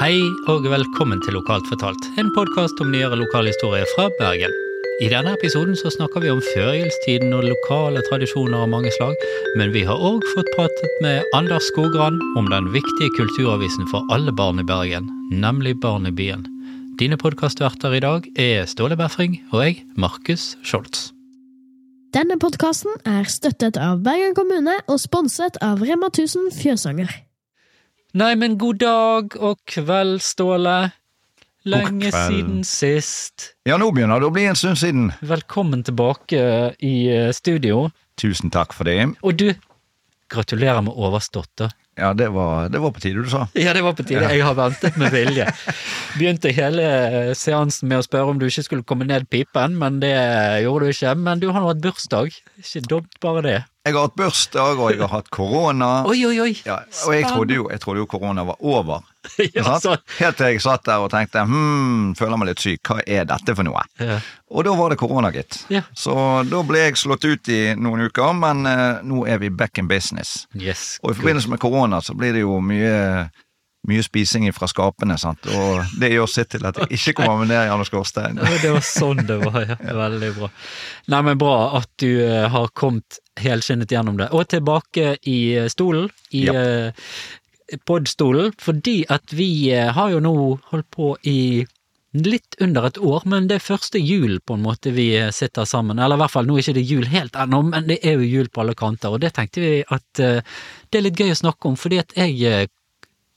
Hei og velkommen til Lokalt fortalt, en podkast om nyere lokalhistorie fra Bergen. I denne episoden så snakker vi om førjulstiden og lokale tradisjoner av mange slag, men vi har òg fått pratet med Anders Skogran om den viktige kulturavisen for alle barn i Bergen, nemlig Barn i byen. Dine podkastverter i dag er Ståle Befring og jeg, Markus Scholz. Denne podkasten er støttet av Bergen kommune og sponset av Rema 1000 Fjøsanger. Nei, men god dag og kveld, Ståle. Lenge siden sist. Ja, nå begynner det å bli en stund siden. Velkommen tilbake i eh, studio. Tusen takk for det. Og du, gratulerer med overstått, da. Ja, det var, det var på tide du sa. Ja, det var på tide. Jeg har ventet med vilje. Begynte hele eh, seansen med å spørre om du ikke skulle komme ned pipen, men det gjorde du ikke. Men du har nå hatt bursdag. Ikke dumt, bare det. Jeg har hatt bursdag, og jeg har hatt korona. Oi, oi, oi! Ja, og jeg trodde jo, jeg trodde jo korona var over. Ja, Helt til jeg satt der og tenkte hm, føler meg litt syk, hva er dette for noe? ja. Og da var det korona, gitt. Så da ble jeg slått ut i noen uker, men uh, nå er vi back in business. Yes. Og i forbindelse med korona så blir det jo mye mye spising fra skapene, sant? og det gjør sitt til at jeg ikke kommer meg ned i Anders Gårdstein. Det var sånn det var, ja. Veldig bra. Nei, men bra at du eh, har kommet helskinnet gjennom det. Og tilbake i eh, stolen, i Ja. eh, podstolen, fordi at vi har jo nå holdt på i litt under et år, men det er første jul på en måte vi sitter sammen. Eller i hvert fall, nå er det ikke jul helt ennå, men det er jo jul på alle kanter, og det tenkte vi at det er litt gøy å snakke om, fordi at jeg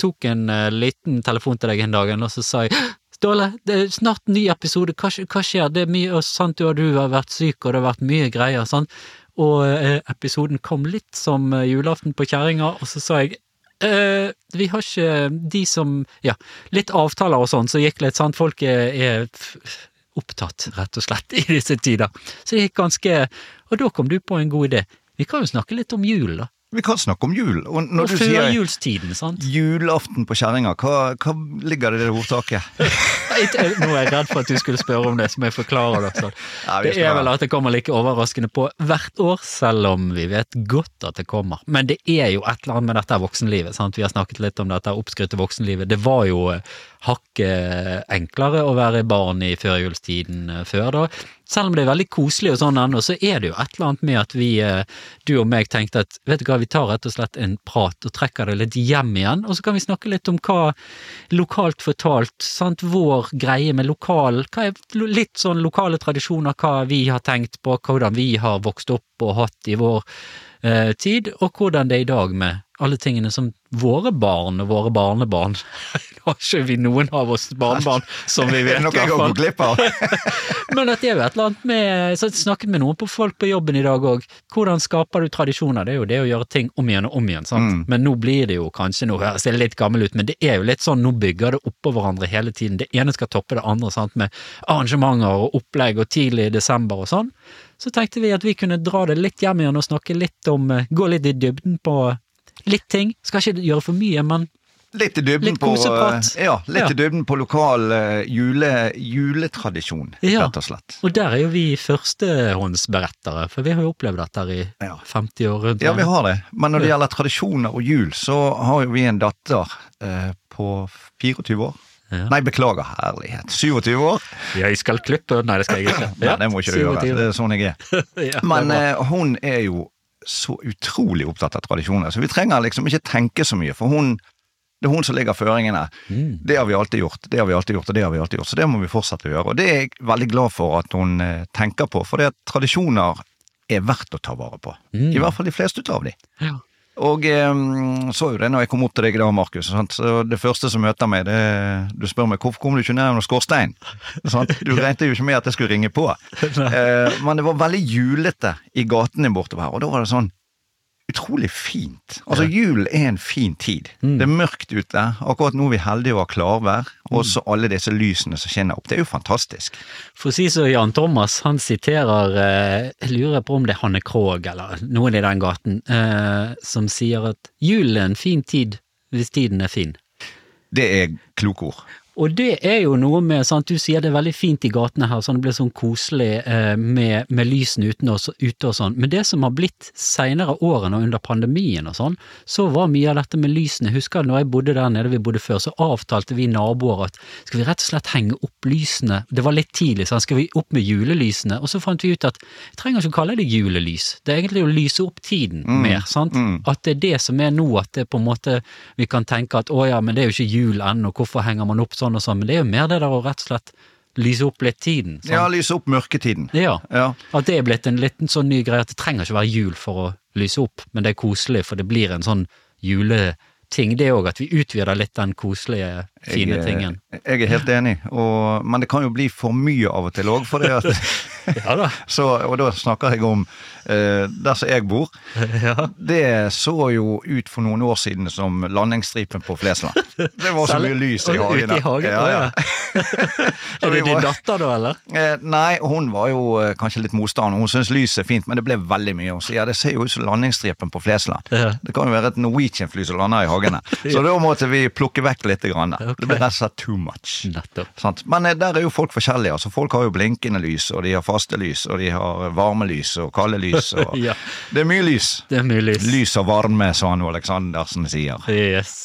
tok en uh, liten telefon til deg en dag, og så sa jeg Ståle, det er snart en ny episode, hva, hva skjer? Det er mye, og sant du, du har vært syk, og det har vært mye greier, sånn. Og uh, episoden kom litt som eh, julaften på kjerringa, og så sa jeg Uh, vi har ikke de som Ja, litt avtaler og sånn, så gikk litt, sant, folk er, er opptatt, rett og slett, i disse tider. Så det gikk ganske Og da kom du på en god idé. Vi kan jo snakke litt om jul, da. Vi kan snakke om jul, og Og du sier julstiden, sant? julaften på kjerringa, hva, hva ligger det i det ordtaket? Nå er jeg redd for at du skulle spørre om det, som jeg forklarer det. sånn. Ja, Det er vel at det kommer like overraskende på hvert år, selv om vi vet godt at det kommer. Men det er jo et eller annet med dette voksenlivet. sant? Vi har snakket litt om dette oppskrytte voksenlivet. Det var jo eh, hakket enklere å være barn i førjulstiden eh, før da. Selv om det er veldig koselig og sånn ennå, så er det jo et eller annet med at vi, eh, du og meg, tenkte at vet du hva, vi tar rett og slett en prat og trekker det litt hjem igjen, og så kan vi snakke litt om hva lokalt fortalt, sant, vår greie med lokal, hva er litt sånn lokale tradisjoner, hva vi har tenkt på, hvordan vi har vokst opp og hatt i vår eh, tid, og hvordan det er i dag med alle tingene som våre barn og våre barnebarn har ikke vi noen av oss barnebarn, som vi vet, noe jeg gått glipp av? Men at det er jo et eller annet med Så jeg snakket med noen på folk på jobben i dag òg. Hvordan skaper du tradisjoner? Det er jo det å gjøre ting om igjen og om igjen, sant. Mm. Men nå blir det jo kanskje Nå høres ser litt gammel ut, men det er jo litt sånn, nå bygger det oppå hverandre hele tiden. Det ene skal toppe det andre, sant, med arrangementer og opplegg og tidlig i desember og sånn. Så tenkte vi at vi kunne dra det litt hjem igjen og snakke litt om eh, Gå litt i dybden på litt ting. Skal ikke gjøre for mye, men Litt i dybden Litt på eh, Ja, litt Ja. i dybden på lokal eh, jule, juletradisjon, Ja. rett og slett. Og der er jo vi førstehåndsberettere, for vi har jo opplevd dette i Ja. 50 år rundt. Ja, vi har det. Men når det gjelder tradisjoner og jul, så har jo vi en datter eh, på 24 år. Ja. Nei, beklager, herlighet. 27 år. Jeg skal klippe Nei, det skal jeg ikke. Nei, det må ikke du gjøre. Det er sånn jeg er. Ja, Men er eh, hun er jo så utrolig opptatt av tradisjoner, så vi trenger liksom ikke tenke så mye, for hun det er hun som ligger føringene. Mm. Det har vi alltid gjort, det har vi alltid gjort, og det har vi alltid gjort. Så det må vi fortsette å gjøre. Og det er jeg veldig glad for at hun eh, tenker på, for det at tradisjoner er verdt å ta vare på. Mm. I hvert fall de fleste av de. ja. Og eh, så jo det når jeg kom opp til deg i dag, Markus. sant? Så det første som møter meg, det Du spør meg hvorfor kom du ikke ned noen skorstein? Sant? Du regnet jo ikke med at jeg skulle ringe på. Eh, men det var veldig julete i gatene bortover her, og da var det sånn utrolig fint. Altså, julen er en fin tid. Mm. Det er mørkt ute. Akkurat nå er vi heldige å ha klarvær, Mm. og så alle disse lysene som skinner opp. Det er jo fantastisk. For å si så Jan Thomas, han siterer eh, Jeg lurer på om det er Hanne Krogh eller noen i den gaten, eh, som sier at julen er en fin tid hvis tiden er fin. Det er kloke ord. Og det er jo noe med, sant, du sier det er veldig fint i gatene her, sånn det blir sånn koselig eh, med, med lysene ute og sånn, men det som har blitt seinere årene og under pandemien og sånn, så var mye av dette med lysene, Husker du når jeg bodde der nede vi bodde før, så avtalte vi naboer at skal vi rett og slett henge opp lysene, det var litt tidlig, sånn, skal vi opp med julelysene, og så fant vi ut at jeg trenger ikke å kalle det julelys, det er egentlig å lyse opp tiden mer, sant, at det er det som er nå, at det på en måte, vi kan tenke at å ja, men det er jo ikke jul ennå, hvorfor henger man opp sånn og sånn, men det er jo mer det der å rett og slett lyse opp litt tiden. sant? Ja, lyse opp mørketiden. Ja. Ja. At det er blitt en liten sånn ny greie at det trenger ikke være jul for å lyse opp, men det er koselig, for det blir en sånn juleting. Det òg at vi utvider litt den koselige, fine Jeg, tingen. Jeg er helt enig, og, men det kan jo bli for mye av og til òg, Ja da. så, Og da snakker jeg om eh, der som jeg bor. Ja. Det så jo ut for noen år siden som landingsstripen på Flesland. Det var så mye lys i Ute hagen. i hagen, Ja, ja. Er det din datter da, eller? Eh, nei, hun var jo eh, kanskje litt motstander. Hun syntes lyset er fint, men det ble veldig mye. Hun sier ja, det ser jo ut som landingsstripen på Flesland. Det kan jo være et Norwegian-fly som lander i hagene. Så da måtte vi plukke vekk litt. Grann. Ok. Det blir rett og slett too much. Nettopp. Sant? Men eh, der er jo folk forskjellige. altså Folk har jo blinkende lys, og de har faste lys, og de har varme lys og kalde lys. Og Ja. Det er mye lys. Det er mye lys. Lys og varme, som han Aleksandersen sier. Yes.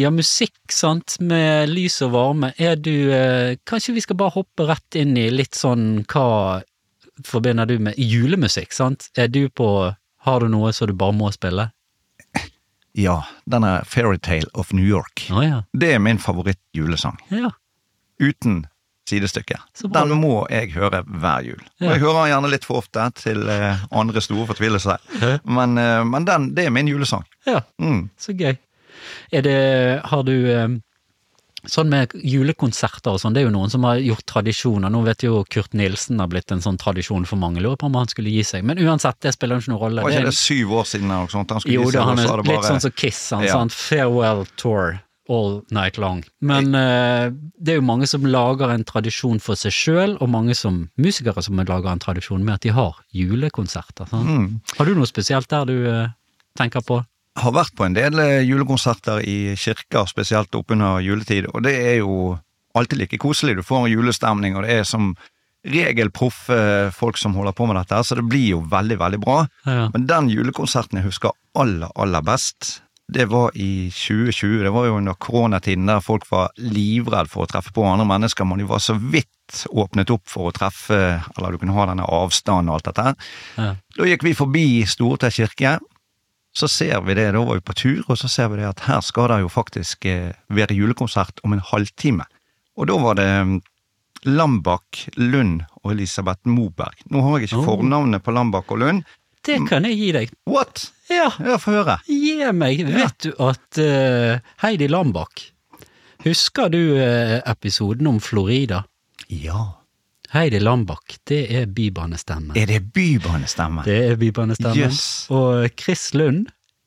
Ja, musikk, sant, med lys og varme. Er du eh, Kanskje vi skal bare hoppe rett inn i litt sånn hva forbinder du med julemusikk, sant? Er du på Har du noe som du bare må spille? Ja, den er Fairytale of New York. Oh, ja. Det er min favoritt-julesang. Ja. Uten sidestykke. Den må jeg høre hver jul. Og jeg hører den gjerne litt for ofte til eh, andre store fortvilelser. Men, eh, men den, det er min julesang. ja. Mm. Så gøy. Er det Har du eh, Sånn med julekonserter og sånn, det er jo noen som har gjort tradisjoner. Nå vet jo Kurt Nilsen har blitt en sånn tradisjon for mange. Lurer på om han skulle gi seg. Men uansett, det spiller jo ikke noen rolle. Var ikke det syv år siden eller noe sånt? Han skulle Jo, gi seg, han er har det litt sånn som Kiss, han Ja. sånn farewell tour all night long. Men uh, det er jo mange som lager en tradisjon for seg sjøl, og mange som musikere som lager en tradisjon med at de har julekonserter. Sånn. Mm. Har du noe spesielt der du uh, tenker på? Har vært på en del eh, julekonserter i kirker, spesielt oppunder juletid, og det er jo alltid like koselig. Du får en julestemning, og det er som regel proffe folk som holder på med dette, så det blir jo veldig, veldig bra. Ja. Men den julekonserten jeg husker aller, aller best, det var i 2020. Det var jo under koronatiden der folk var livredd for å treffe på andre mennesker. men de var så vidt åpnet opp for å treffe, eller du kunne ha denne avstanden og alt dette. Ja. Da gikk vi forbi Stortei kirke. Så ser vi det, da var vi på tur, og så ser vi det at her skal det jo faktisk eh, være julekonsert om en halvtime. Og da var det mm, Lambak, Lund og Elisabeth Moberg. Nå har jeg ikke Oh. fornavnet på Lambak og Lund. Det kan jeg gi deg. What? Ja, Ja, få høre. gi meg. Vet du at uh, Heidi Lambak Husker du uh, episoden om Florida? Ja. Heidi Lambak, det er bybanestemmen. Er det bybanestemmen? Det er bybanestemmen. Yes. Og Chris Lund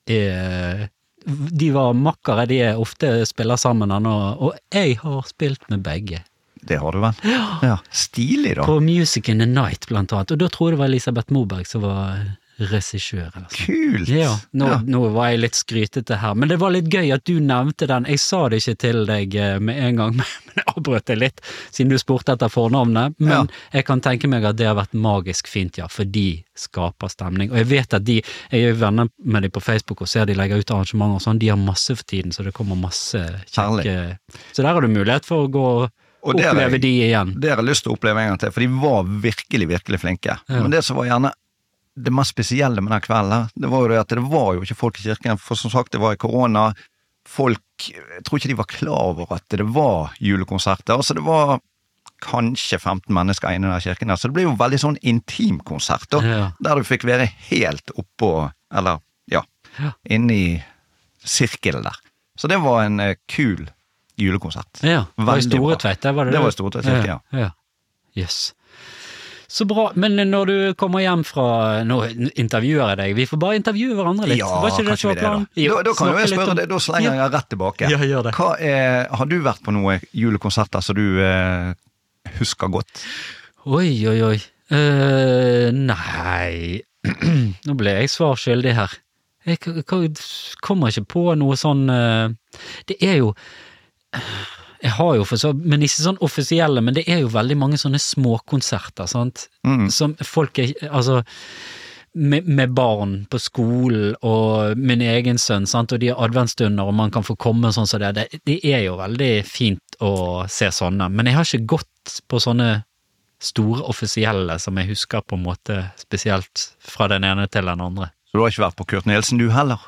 er De var makkere, de er ofte spiller sammen ennå, og jeg har spilt med begge. Det har du vel? Ja. Stilig, da. På Music in the Night, blant annet. Og da tror jeg det var Elisabeth Moberg som var regissør. sånn. Kult! Ja, nå, Ja. nå var jeg litt skrytete her, men det var litt gøy at du nevnte den. Jeg sa det ikke til deg eh, med en gang, men jeg avbrøt deg litt, siden du spurte etter fornavnet. Men Ja. jeg kan tenke meg at det har vært magisk fint, ja, for de skaper stemning. Og jeg vet at de, jeg er venner med de på Facebook og ser de legger ut arrangementer og sånn, de har masse for tiden, så det kommer masse kjekke Så der har du mulighet for å gå og det oppleve jeg- de igjen. Det har jeg lyst til å oppleve en gang til, for de var virkelig, virkelig flinke. Men det som var gjerne det mest spesielle med den kvelden, det var jo at det var jo ikke folk i kirken, for som sagt, det var i korona. Folk Jeg tror ikke de var klar over at det var julekonserter. Altså, det var kanskje 15 mennesker inne i den kirken der, så det ble jo veldig sånn intimkonsert. Ja. Der du fikk være helt oppå, eller ja, Ja. i sirkelen der. Så det var en eh, kul julekonsert. Ja, det var i Store Tveit, var det Det Det var i Store Tveit kirke, ja. ja. Yes. Så bra, men når du kommer hjem fra Nå intervjuer jeg deg, vi får bare intervjue hverandre litt. Ja, var ikke det som var det, da. planen? Da, da kan jo jeg spørre om- deg, da slenger jeg rett tilbake. Ja, gjør det. Hva er, har du vært på noen julekonserter som du eh, husker godt? Oi, oi, oi. Uh, nei Nå ble jeg svar skyldig her. Jeg kommer ikke på noe sånn uh, Det er jo Jeg har jo for så, men ikke sånn offisielle, men det er jo veldig mange sånne småkonserter, sant. Mm. Som folk er Altså, med, med barn på skolen og min egen sønn, sant, og de har adventsstunder og man kan få komme sånn som det, det, det er jo veldig fint å se sånne. Men jeg har ikke gått på sånne store offisielle som jeg husker på en måte spesielt fra den ene til den andre. Så du har ikke vært på Kurt Nielsen du heller?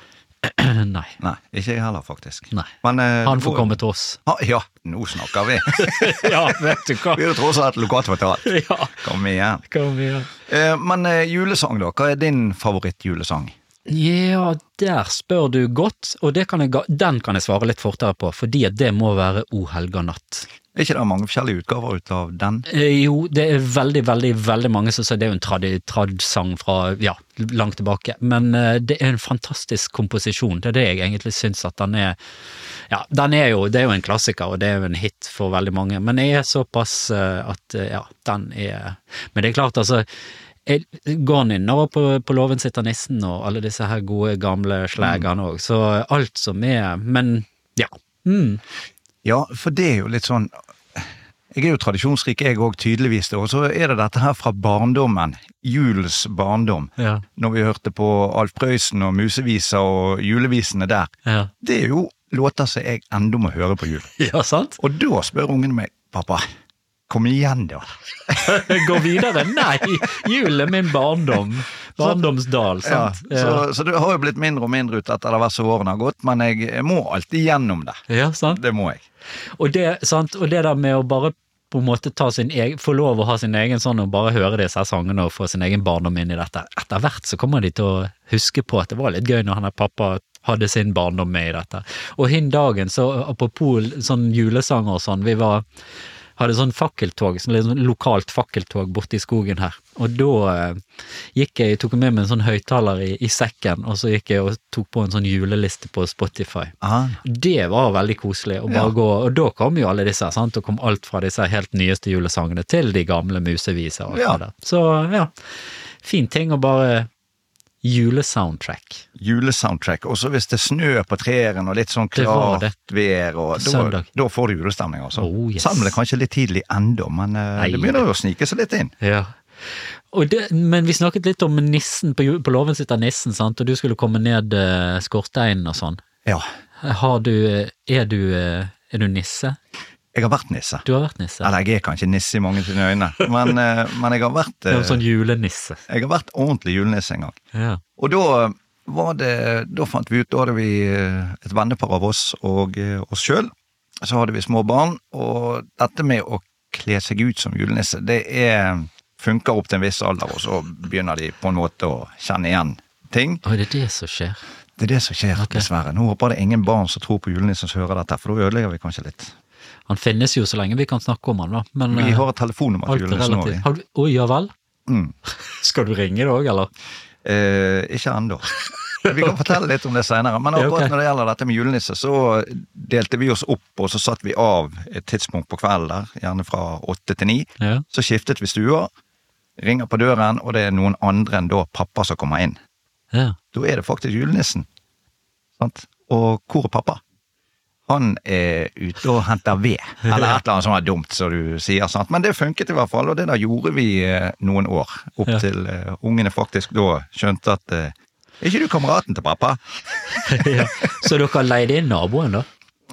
Nei. Nei, ikke jeg heller, faktisk. Nei. Men, eh, Han får komme til oss. Ah, ja, nå snakker vi. ja, vet du hva. vi er tross alt lokalt fortalt. Ja, Kom igjen. kom igjen. Eh, men eh, julesang, da? Hva er din favorittjulesang? Ja, der spør du godt, og det kan jeg, den kan jeg svare litt fortere på, fordi at det må være O helga natt. Er ikke det mange forskjellige utgaver ut av den? Eh, jo, det er veldig, veldig veldig mange som sier det er jo en trad, trad-sang fra ja, langt tilbake, men eh, det er en fantastisk komposisjon. Det er det jeg egentlig syns at den er Ja, den er jo, det er jo en klassiker, og det er jo en hit for veldig mange, men jeg er såpass eh, at ja, den er Men det er klart, altså går nynner på, på Låven sitter nissen og alle disse her gode gamle slegene òg, så alt som er Men ja. Mm. Ja, for det er jo litt sånn Jeg er jo tradisjonsrik, jeg òg, tydeligvis. Og så er det dette her fra barndommen. Julens barndom. Ja. Når vi hørte på Alf Prøysen og Museviser og julevisene der. Ja. Det er jo låter som jeg enda må høre på jul. ja, sant? Og da spør ungene meg pappa, kom igjen da. Gå videre? Nei! Jul er min barndom. Barndomsdal, Ja, sant? så, så det har jo blitt mindre og mindre ut etter hvert som årene har gått, men jeg må alltid gjennom det. ja sant? Det må jeg. Og det, sant? og det der med å bare på en måte ta sin egen, få lov å ha sin egen sånn og bare høre disse sangene og få sin egen barndom inn i dette. Etter hvert så kommer de til å huske på at det var litt gøy når han der pappa hadde sin barndom med i dette. Og hin dagen, så apropos sånn julesanger og sånn, vi var hadde sånn fakkeltog, sånn sånn lokalt fakkeltog borte i skogen her. Og da eh, gikk jeg, tok med meg en sånn høyttaler i, i sekken, og så gikk jeg og tok på en sånn juleliste på Spotify. Aha. Det var veldig koselig å bare Ja. gå, og da kom jo alle disse, sant, og kom alt fra disse helt nyeste julesangene til de gamle museviser og alt Ja. det. Så ja, fin ting å bare julesoundtrack. Julesoundtrack. Og så hvis det snør på trærne og litt sånn Det det. klart vær, og da, da får du julestemning, altså. Oh, yes. Selv om det er kanskje litt tidlig ennå, men eh, Nei. det begynner jo å snike seg litt inn. Ja. Det, men vi snakket litt om nissen, på, på låven sitter nissen, sant, og du skulle komme ned uh, skorsteinen og sånn. Ja. Har du, eh, er du, er du nisse? Jeg har vært nisse. Du har vært nisse? Eller jeg er kanskje nisse i mange sine øyne, men, eh, men jeg har vært Det er eh, en sånn julenisse. Jeg har vært ordentlig julenisse en gang. Ja. Og da var det Da fant vi ut Da hadde vi eh, et vennepar av oss og eh, oss sjøl. Så hadde vi små barn, og dette med å kle seg ut som julenisse, det er funker opp til en viss alder, og så begynner de på en måte å kjenne igjen ting. Og det er det som skjer. Det er det som skjer, okay. dessverre. Nå håper det ingen barn som tror på julenissen som hører dette, for da ødelegger vi kanskje litt. Han finnes jo så lenge vi kan snakke om han, da. Men Vi eh, har et telefonnummer til er julenissen Å, oh, ja vel? Mm. Skal du ringe det òg, eller? Eh, ikke ennå. Vi kan fortelle litt om det seinere. Men akkurat okay. når det gjelder dette med julenisse, så delte vi oss opp, og så satt vi av et tidspunkt på kvelden der, gjerne fra åtte til ni. Ja. Så skiftet vi stua, ringer på døren, og det er noen andre enn da pappa som kommer inn. ja. Da er det faktisk julenissen. Sant? Og hvor er pappa? Han er ute og henter ved, eller et eller annet sånt dumt som du sier. sant? Men det funket i hvert fall, og det der gjorde vi eh, noen år. Opp Ja. til uh, ungene faktisk da skjønte at uh, Er ikke du kameraten til pappa? ja. Så dere leide inn naboen, da?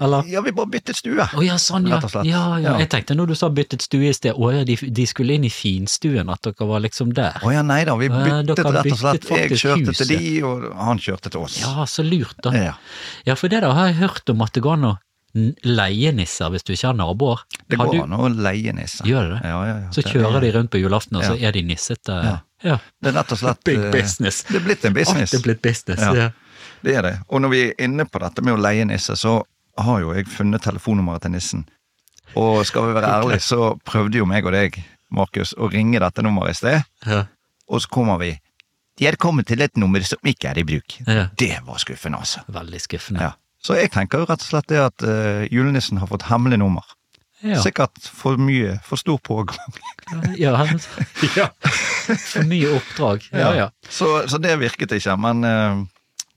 Eller? Ja, vi bare byttet stue. oh, ja, sånn, ja. Ja, ja. Jeg tenkte når du sa byttet stue i sted, å ja, de, de skulle inn i finstuen, at dere var liksom der. Å ja, nei da, vi byttet eh, rett og slett. Jeg kjørte huset. til de, og han kjørte til oss. Ja, så lurt, da. Ja. Ja, for det da har jeg hørt om at det går an å leie nisser hvis du ikke har naboer. Det går du- an å leie nisser. Gjør det det? Ja, ja, ja. Så Det- kjører de rundt på julaften, og så er de nissete. Ja. ja. Det er rett og slett Big eh, business. Det er blitt en business. Alt er blitt business. Ja. Ja. Det er det. Og når vi er inne på dette med å leie nisser, så har jo jeg funnet telefonnummeret til nissen. Og skal vi være ærlige, så prøvde jo meg og deg, Markus, å ringe dette nummeret i sted, Ja. og så kommer vi De er kommet til et nummer som ikke er i bruk. Ja. Det var skuffende, altså. Veldig skuffende. Ja. Så jeg tenker jo rett og slett det at uh, julenissen har fått hemmelig nummer. Ja. Sikkert for mye, for stor pågang. Ja. ja. For mye oppdrag. Ja, ja. Så, så det virket ikke, men eh,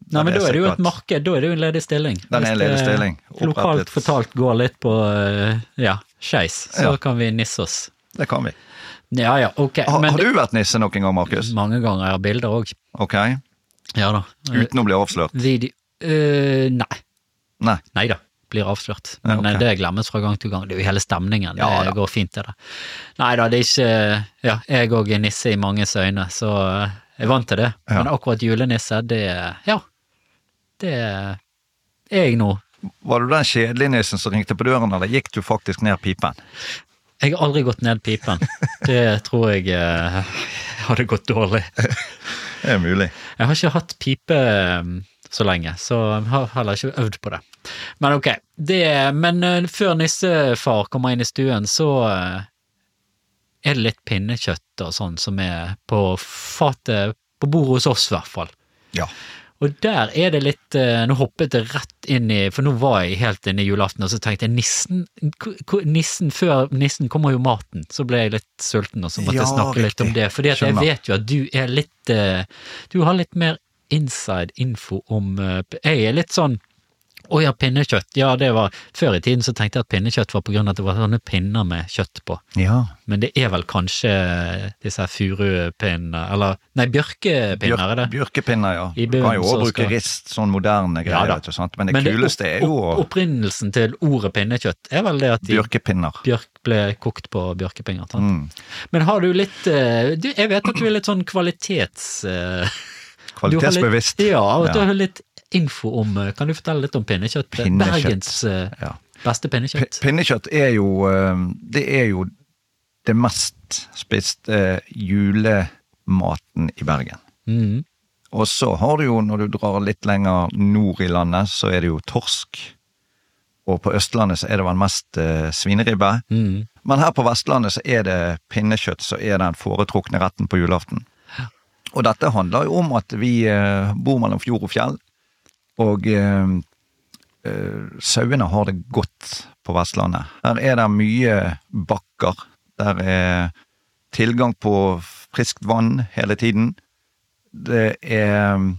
Nei, men da er det jo et marked, da er det jo en ledig stilling. Den er en ledig stilling. Lokalt fortalt går litt på eh, ja, skeis, så Ja. kan vi nisse oss. Det kan vi. Ja ja, ok. Har, men har du vært nisse noen gang, Markus? mange ganger jeg har bilder òg. Ok. Ja da. Uten å bli avslørt? Video uh, Nei. Nei. Nei da. Blir avslørt. Men ja, okay. det glemmes fra gang til gang. Det er jo hele stemningen. Ja, det går fint, det der. Nei da, det er ikke Ja, jeg òg er nisse i manges øyne, så eh, jeg er vant til det. Ja. Men akkurat julenisse, det Ja. Det er jeg nå. Var du den kjedelige nissen som ringte på døren, eller gikk du faktisk ned pipen? Jeg har aldri gått ned pipen. Det tror jeg eh, hadde gått dårlig. Det er mulig. Jeg har ikke hatt pipe eh, så lenge, så jeg har heller ikke øvd på det. Men ok, det, men eh, før nissefar kommer inn i stuen, så eh, er det litt pinnekjøtt og sånn som er på fatet på bordet hos oss, i hvert fall. Ja. Og der er det litt eh, Nå hoppet jeg rett inn i For nå var jeg helt inne i julaften, og så tenkte jeg nissen Nissen Før nissen kommer jo maten. Så ble jeg litt sulten, og så måtte jeg Ja, snakke litt om det. Fordi jeg vet jo at du er litt eh, Du har litt mer inside info om eh, Jeg er litt sånn å ja, pinnekjøtt. Ja, det var Før i tiden så tenkte jeg at pinnekjøtt var på grunn av at det var sånne pinner med kjøtt på. ja. Men det er vel kanskje disse her furupinnene, eller Nei, bjørkepinner er det. Bjørkepinner, ja. Du kan jo òg bruke skal- rist, sånn moderne greier, ja, vet du, sant? men det Men kuleste er jo opp, opprinnelsen til ordet pinnekjøtt er vel det at de bjørkepinner. bjørk ble kokt på bjørkepinner. Sant? Mm. Men har du litt eh, Jeg vet at du er litt sånn kvalitets... eh, Kvalitetsbevisst. Litt, ja, og du har litt info om eh, Kan du fortelle litt om pinnekjøtt? Pinnekjøtt. Bergens eh, Ja. beste pinnekjøtt. Pinnekjøtt er jo eh, Det er jo det mest spiste julematen i Bergen. Mm. Og så har du jo, når du drar litt lenger nord i landet, så er det jo torsk. Og på Østlandet så er det vel mest eh, svineribbe. Mm. Men her på Vestlandet så er det pinnekjøtt som er den foretrukne retten på julaften. Og dette handler jo om at vi eh, bor mellom fjord og fjell, og eh, eh, sauene har det godt på Vestlandet. Her er det mye bakker. Der er tilgang på friskt vann hele tiden. Det er mm,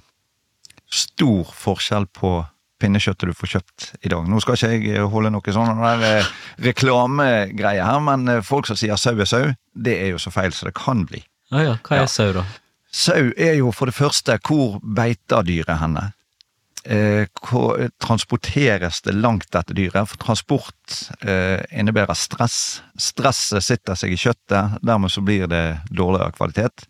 stor forskjell på pinnekjøttet du får kjøpt i dag. Nå skal ikke jeg holde noe sånn eh, reklamegreie her, men eh, folk som sier sau er sau, det er jo så feil som det kan bli. Å ja, hva er Ja. sau, da? Sau er jo for det første hvor beiter dyret henne? Eh, transporteres det langt dette dyret? For transport eh, innebærer stress. Stresset sitter seg i kjøttet, dermed så blir det dårligere kvalitet.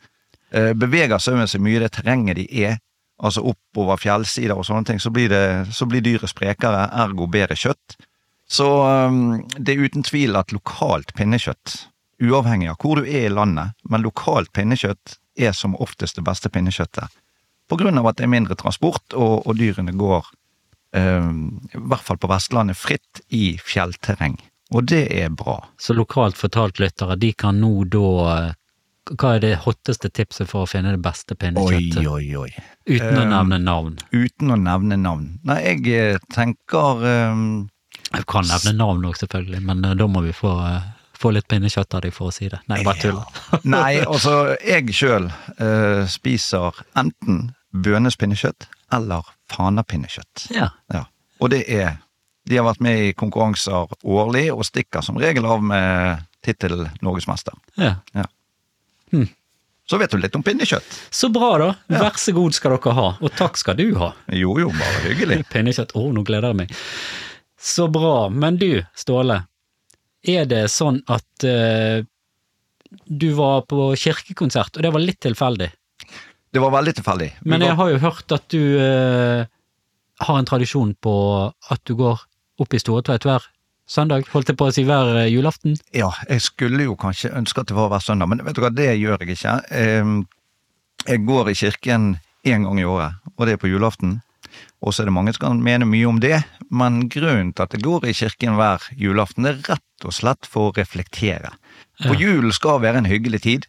Eh, beveger sauen seg mye i det terrenget de er, altså oppover fjellsider og sånne ting, så blir, det, så blir dyret sprekere, ergo bedre kjøtt. Så det er uten tvil at lokalt pinnekjøtt, uavhengig av hvor du er i landet, men lokalt pinnekjøtt er som oftest det beste pinnekjøttet. Av at det er mindre transport, og, og dyrene går, eh, i hvert fall på Vestlandet, fritt i fjellterreng. Og det er bra. Så lokalt fortalt lyttere, de kan nå da eh, Hva er det hotteste tipset for å finne det beste pinnekjøttet? oi, oi. Uten å Um, nevne navn. Uten å nevne navn. Nei, jeg eh, tenker um, Jeg kan nevne navn òg, selvfølgelig, men eh, da må vi få, uh, få litt pinnekjøtt av deg for å si det. Nei, bare tuller. Nei, altså, jeg sjøl spiser enten Bønes pinnekjøtt eller Fana pinnekjøtt. Ja. Ja. Og det er De har vært med i konkurranser årlig, og stikker som regel av med tittel norgesmester. ja. Så vet du litt om pinnekjøtt. Så bra, da. Vær så god skal dere ha, og takk skal du ha. Jo, jo, bare hyggelig. Pinnekjøtt. Å, nå gleder jeg meg. Så bra. Men du, Ståle. Er det sånn at uh, du var på kirkekonsert, og det var litt tilfeldig? Det var veldig tilfeldig. Men jeg har jo hørt at du eh, har en tradisjon på at du går opp i Storetveit hver søndag, holdt jeg på å si hver eh, julaften. Ja, jeg skulle jo kanskje ønske at det var hver søndag, men vet du hva, det gjør jeg ikke. Jeg går i kirken én gang i året, og det er på julaften. Og så er det mange som kan mene mye om det, men grunnen til at jeg går i kirken hver julaften, er rett og slett for å reflektere. For Ja. julen skal være en hyggelig tid.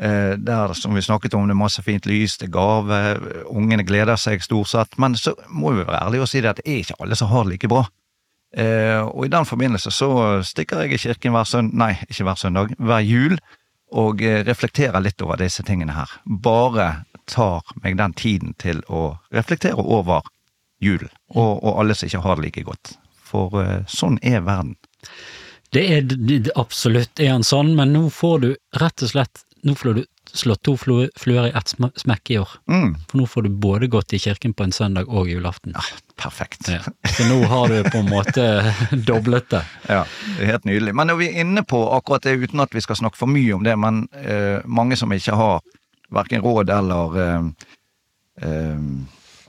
Eh, Der, som vi snakket om, det er masse fint lys, det er gave, ungene gleder seg stort sett, men så må vi være ærlige og si det at det er ikke alle som har det like bra. Eh, og i den forbindelse så stikker jeg i kirken hver søndag, nei, ikke hver søndag, hver jul, og eh, reflekterer litt over disse tingene her. Bare tar meg den tiden til å reflektere over julen, og, og alle som ikke har det like godt. For sånn er verden. Det er absolutt er en sånn, men nå får du rett og slett Nå får du slått to fluer i ett smekk i år. Mm. For nå får du både gått i kirken på en søndag og julaften. Ja, perfekt. Ja. Så nå har du på en måte doblet det. Ja, helt nydelig. Men når vi er inne på akkurat det, uten at vi skal snakke for mye om det, men uh, mange som ikke har verken råd eller uh, uh,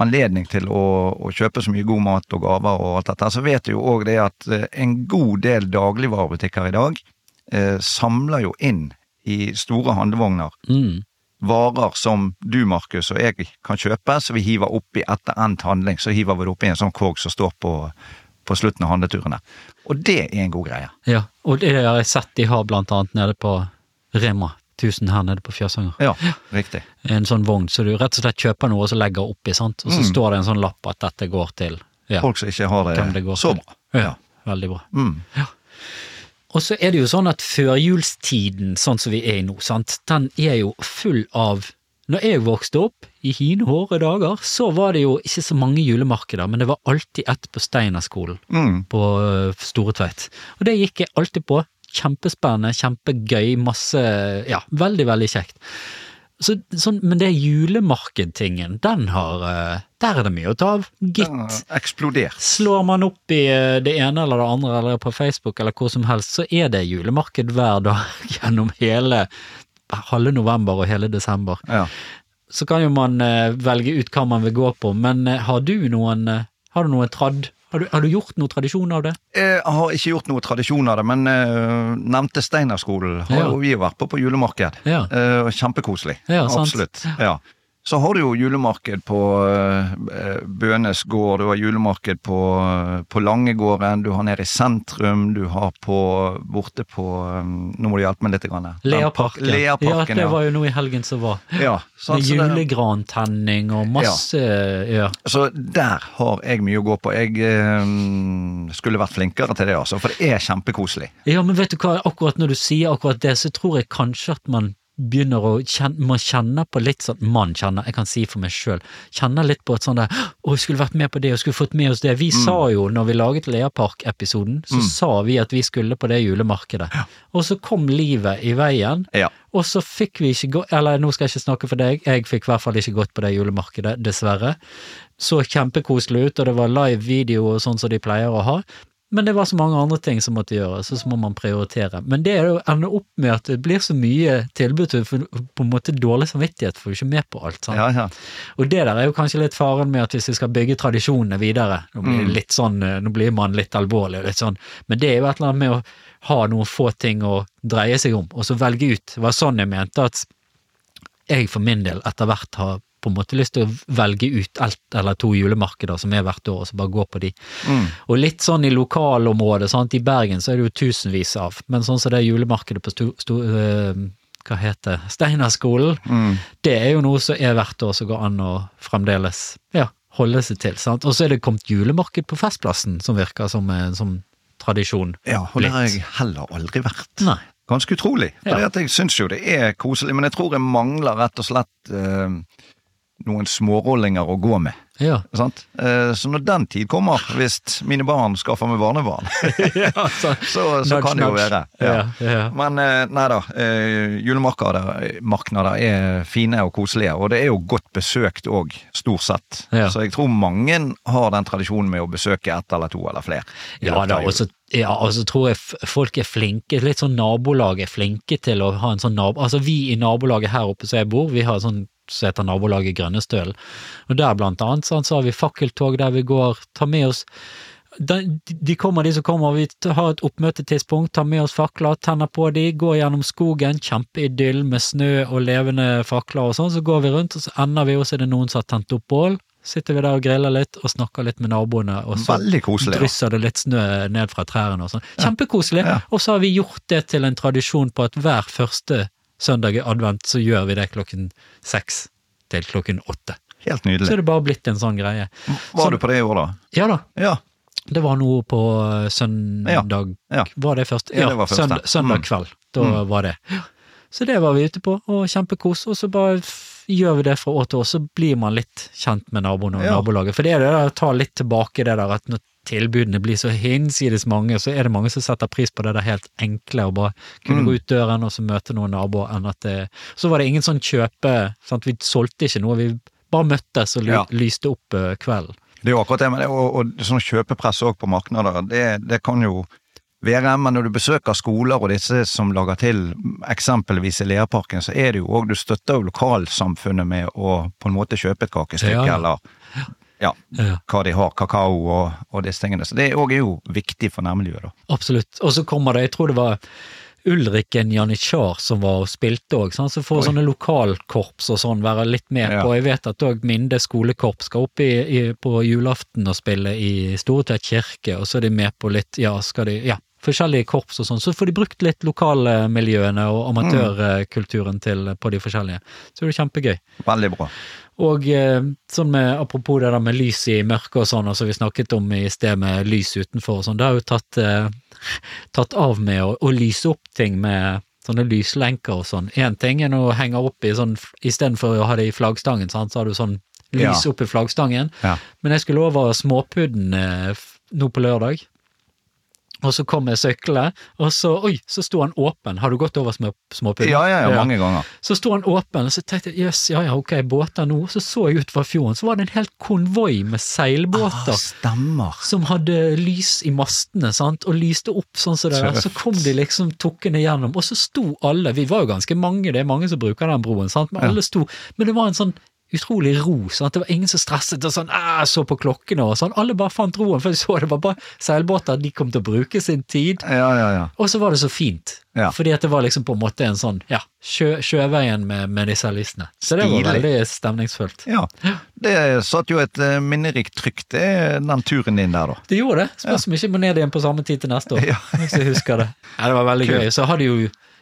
anledning til å, å kjøpe så mye god mat og gaver og alt dette, så vet du jo òg det at en god del dagligvarebutikker i dag eh, samler jo inn i store handlevogner Mm. varer som du, Markus, og jeg kan kjøpe, så vi hiver oppi etter endt handling. Så hiver vi det oppi en sånn korg som står på, på slutten av handleturene. Og det er en god greie. Ja, og det har jeg sett de har blant annet nede på Rema 1000 her nede på Fjøsanger. Ja, riktig. En sånn vogn, så du rett og slett kjøper noe og så legger oppi, sant. Og så Mm. står det en sånn lapp at dette går til ja, Folk som ikke har det det så bra. Ja, veldig bra. Mm. Og så er det jo sånn at førjulstiden, sånn som vi er i nå, sant, den er jo full av Når jeg vokste opp, i hine hårde dager, så var det jo ikke så mange julemarkeder, men det var alltid ett på Steinerskolen Mm. på øh, Store Tveit. Og det gikk jeg alltid på. Kjempespennende, kjempegøy, masse Ja, veldig, veldig kjekt. Så, sånn, men det julemarkedtingen, den har øh, Der er det mye å ta av, gitt. eksplodert. Slår man opp i eh, det ene eller det andre, eller på Facebook eller hvor som helst, så er det julemarked hver dag gjennom hele halve november og hele desember. Ja. Så kan jo man eh, velge ut hva man vil gå på, men eh, har du noen eh, har du noen tradd? Har du, har du gjort noen tradisjon av det? Jeg har ikke gjort noe tradisjon av det, men uh, nevnte Steinerskolen har Ja. jo vi vært på på julemarked. Ja. Uh, kjempekoselig. Ja. Absolutt. Ja. Så har du jo julemarked på uh, Bønes gård, du har julemarked på, eh, på Langegården, du har nede i sentrum, du har på borte på um, Nå må du hjelpe meg litt. Her. Leaparken. ja, Leaparken, det var jo noe i helgen som var. ja. sant, Med julegrantenning og masse ja. Så der har jeg mye å gå på. Jeg eh, skulle vært flinkere til det, altså, for det er kjempekoselig. Ja, men vet du hva, akkurat når du sier akkurat det, så tror jeg kanskje at man begynner å kjenne, må kjenne på litt sånn, man kjenner, jeg kan si for meg sjøl, kjenner litt på et sånn der, å, vi skulle vært med på det, og skulle fått med oss det. Vi sa jo, når vi laget Leapark-episoden, så sa vi at vi skulle på det julemarkedet. Og så kom livet i veien, Ja. og så fikk vi ikke gå, eller nå skal jeg ikke snakke for deg, jeg fikk i hvert fall ikke gått på det julemarkedet, dessverre. Så kjempekoselig ut, og det var live video og sånn som de pleier å ha. Men det var så mange andre ting som måtte gjøres, og så må man prioritere. Men det er jo ende opp med at det blir så mye tilbud, du får på en måte dårlig samvittighet for du ikke med på alt. sant? Ja, ja. Og det der er jo kanskje litt faren med at hvis vi skal bygge tradisjonene videre, nå blir, Mm. litt sånn, eh, nå blir man litt alvorlig og litt sånn, men det er jo et eller annet med å ha noen få ting å dreie seg om, og så velge ut. Det var sånn jeg mente at jeg for min del etter hvert har på en måte lyst til å velge ut ett eller to julemarkeder som er hvert år, og så bare gå på de. Mm. Og litt sånn i lokalområdet, sant, i Bergen så er det jo tusenvis av, men sånn som det julemarkedet på sto, sto, eh, hva heter det, Steinerskolen, Mm. det er jo noe som er hvert år som går an å fremdeles ja, holde seg til. sant? Og så er det kommet julemarked på Festplassen, som virker som en sånn tradisjon. ja, og der har jeg heller aldri vært. Nei. Ganske utrolig. For Ja. jeg syns jo det er koselig, men jeg tror jeg mangler rett og slett eh, noen smårollinger å gå med. Ja. Sant? Eh, så når den tid kommer, hvis mine barn skaffer meg barnebarn, så, så, så Nudge, kan det jo være. Ja. Ja, ja. Men eh, nei da, eh, julemarkeder er fine og koselige, og det er jo godt besøkt òg, stort sett. Ja. Så jeg tror mange har den tradisjonen med å besøke ett eller to eller flere. Ja da, og så ja, altså tror jeg folk er flinke, litt sånn nabolag er flinke til å ha en sånn nabo... Altså vi i nabolaget her oppe som jeg bor, vi har sånn som heter nabolaget Grønnestølen, og der blant annet sånn, så har vi fakkeltog der vi går, tar med oss de, kommer, de som kommer, vi har et oppmøtetidspunkt, tar med oss fakler, tenner på de, går gjennom skogen, kjempeidyll med snø og levende fakler og sånn, så går vi rundt, og så ender vi, hos er det noen som har tent opp bål, sitter vi der og griller litt og snakker litt med naboene, og så koselig, drysser Ja. det litt snø ned fra trærne og sånn. Kjempekoselig. Ja. Og så har vi gjort det til en tradisjon på at hver første søndag i advent så gjør vi det klokken seks til klokken åtte. Helt nydelig. Så er det bare blitt en sånn greie. Var du på det i år, da? Ja da, Ja. det var noe på eh, søndag Ja. Var det først? Ja, det var først, Søndag, søndag Mm. kveld. Da Mm. var det. Så det var vi ute på, og kjempekos. Og så bare gjør vi det fra år til år, så blir man litt kjent med naboene og Ja. nabolaget. For det er det der å ta litt tilbake det der at når tilbudene blir så hinsides mange, så er det mange som setter pris på det der helt enkle, å bare kunne Mm. gå ut døren og så møte noen naboer, enn at det Så var det ingen sånn kjøpe sant? Vi solgte ikke noe, vi bare møttes og Ja. lyste opp uh, kvelden. Det er jo akkurat det, men det, og, og sånn kjøpepress òg på markeder, det, det kan jo være, men når du besøker skoler og disse som lager til eksempelvis i Leaparken, så er det jo òg Du støtter jo lokalsamfunnet med å på en måte kjøpe et kakestykke, Ja, ja. eller ja, hva de har, kakao og, og disse tingene. Så det òg er jo viktig for nærmiljøet, da. Absolutt. Og så kommer det, jeg tror det var Ulriken Janitsjar som var og spilte òg, så får Oi. sånne lokalkorps og sånn være litt med Ja. på. Jeg vet at òg Minde skolekorps skal opp i, i, på julaften og spille i Storetvedt kirke, og så er de med på litt, ja, skal de, ja, forskjellige korps og sånn. Så får de brukt litt lokalmiljøene og amatørkulturen til på de forskjellige. Så det er kjempegøy. Veldig bra. Og eh, sånn med, apropos det der med lys i mørket og sånn, altså vi snakket om i sted med lys utenfor og sånn, det har jo tatt, eh, tatt av med å, å lyse opp ting med sånne lyslenker og sånn. Én ting er å henge opp i sånn, istedenfor å ha det i flaggstangen, sant, så har du sånn lys Ja. opp i flaggstangen. Ja. Men jeg skulle over Småpudden eh, nå på lørdag. Og så kom jeg syklende, og så oi, så sto han åpen. Har du gått over små? Ja, ja, ja, mange ganger. Så sto han åpen, og så tenkte jeg jøss, ja ja, ok, båter nå. Så så jeg utover fjorden, så var det en helt konvoi med seilbåter. Ah, stemmer. Som hadde lys i mastene, sant, og lyste opp sånn som det der. Så kom de liksom tukkende gjennom, og så sto alle, vi var jo ganske mange, det er mange som bruker den broen, sant, men Ja. alle sto, men det var en sånn utrolig ro, sant, det var ingen som stresset og sånn, æ, så på klokkene og sånn, alle bare fant roen, for de så det var bare seilbåter, de kom til å bruke sin tid, Ja, ja, ja. og så var det så fint, Ja. fordi at det var liksom på en måte en sånn, ja, sjø, sjøveien med, med disse listene. Så det var veldig stemningsfullt. Ja. Det satt jo et eh, minnerikt trykk, det den turen din der, da. Det gjorde det. Spørs om ikke må ned igjen på samme tid til neste år. Ja. Hvis jeg husker det. Ja, det var veldig Kul. gøy. Så hadde jo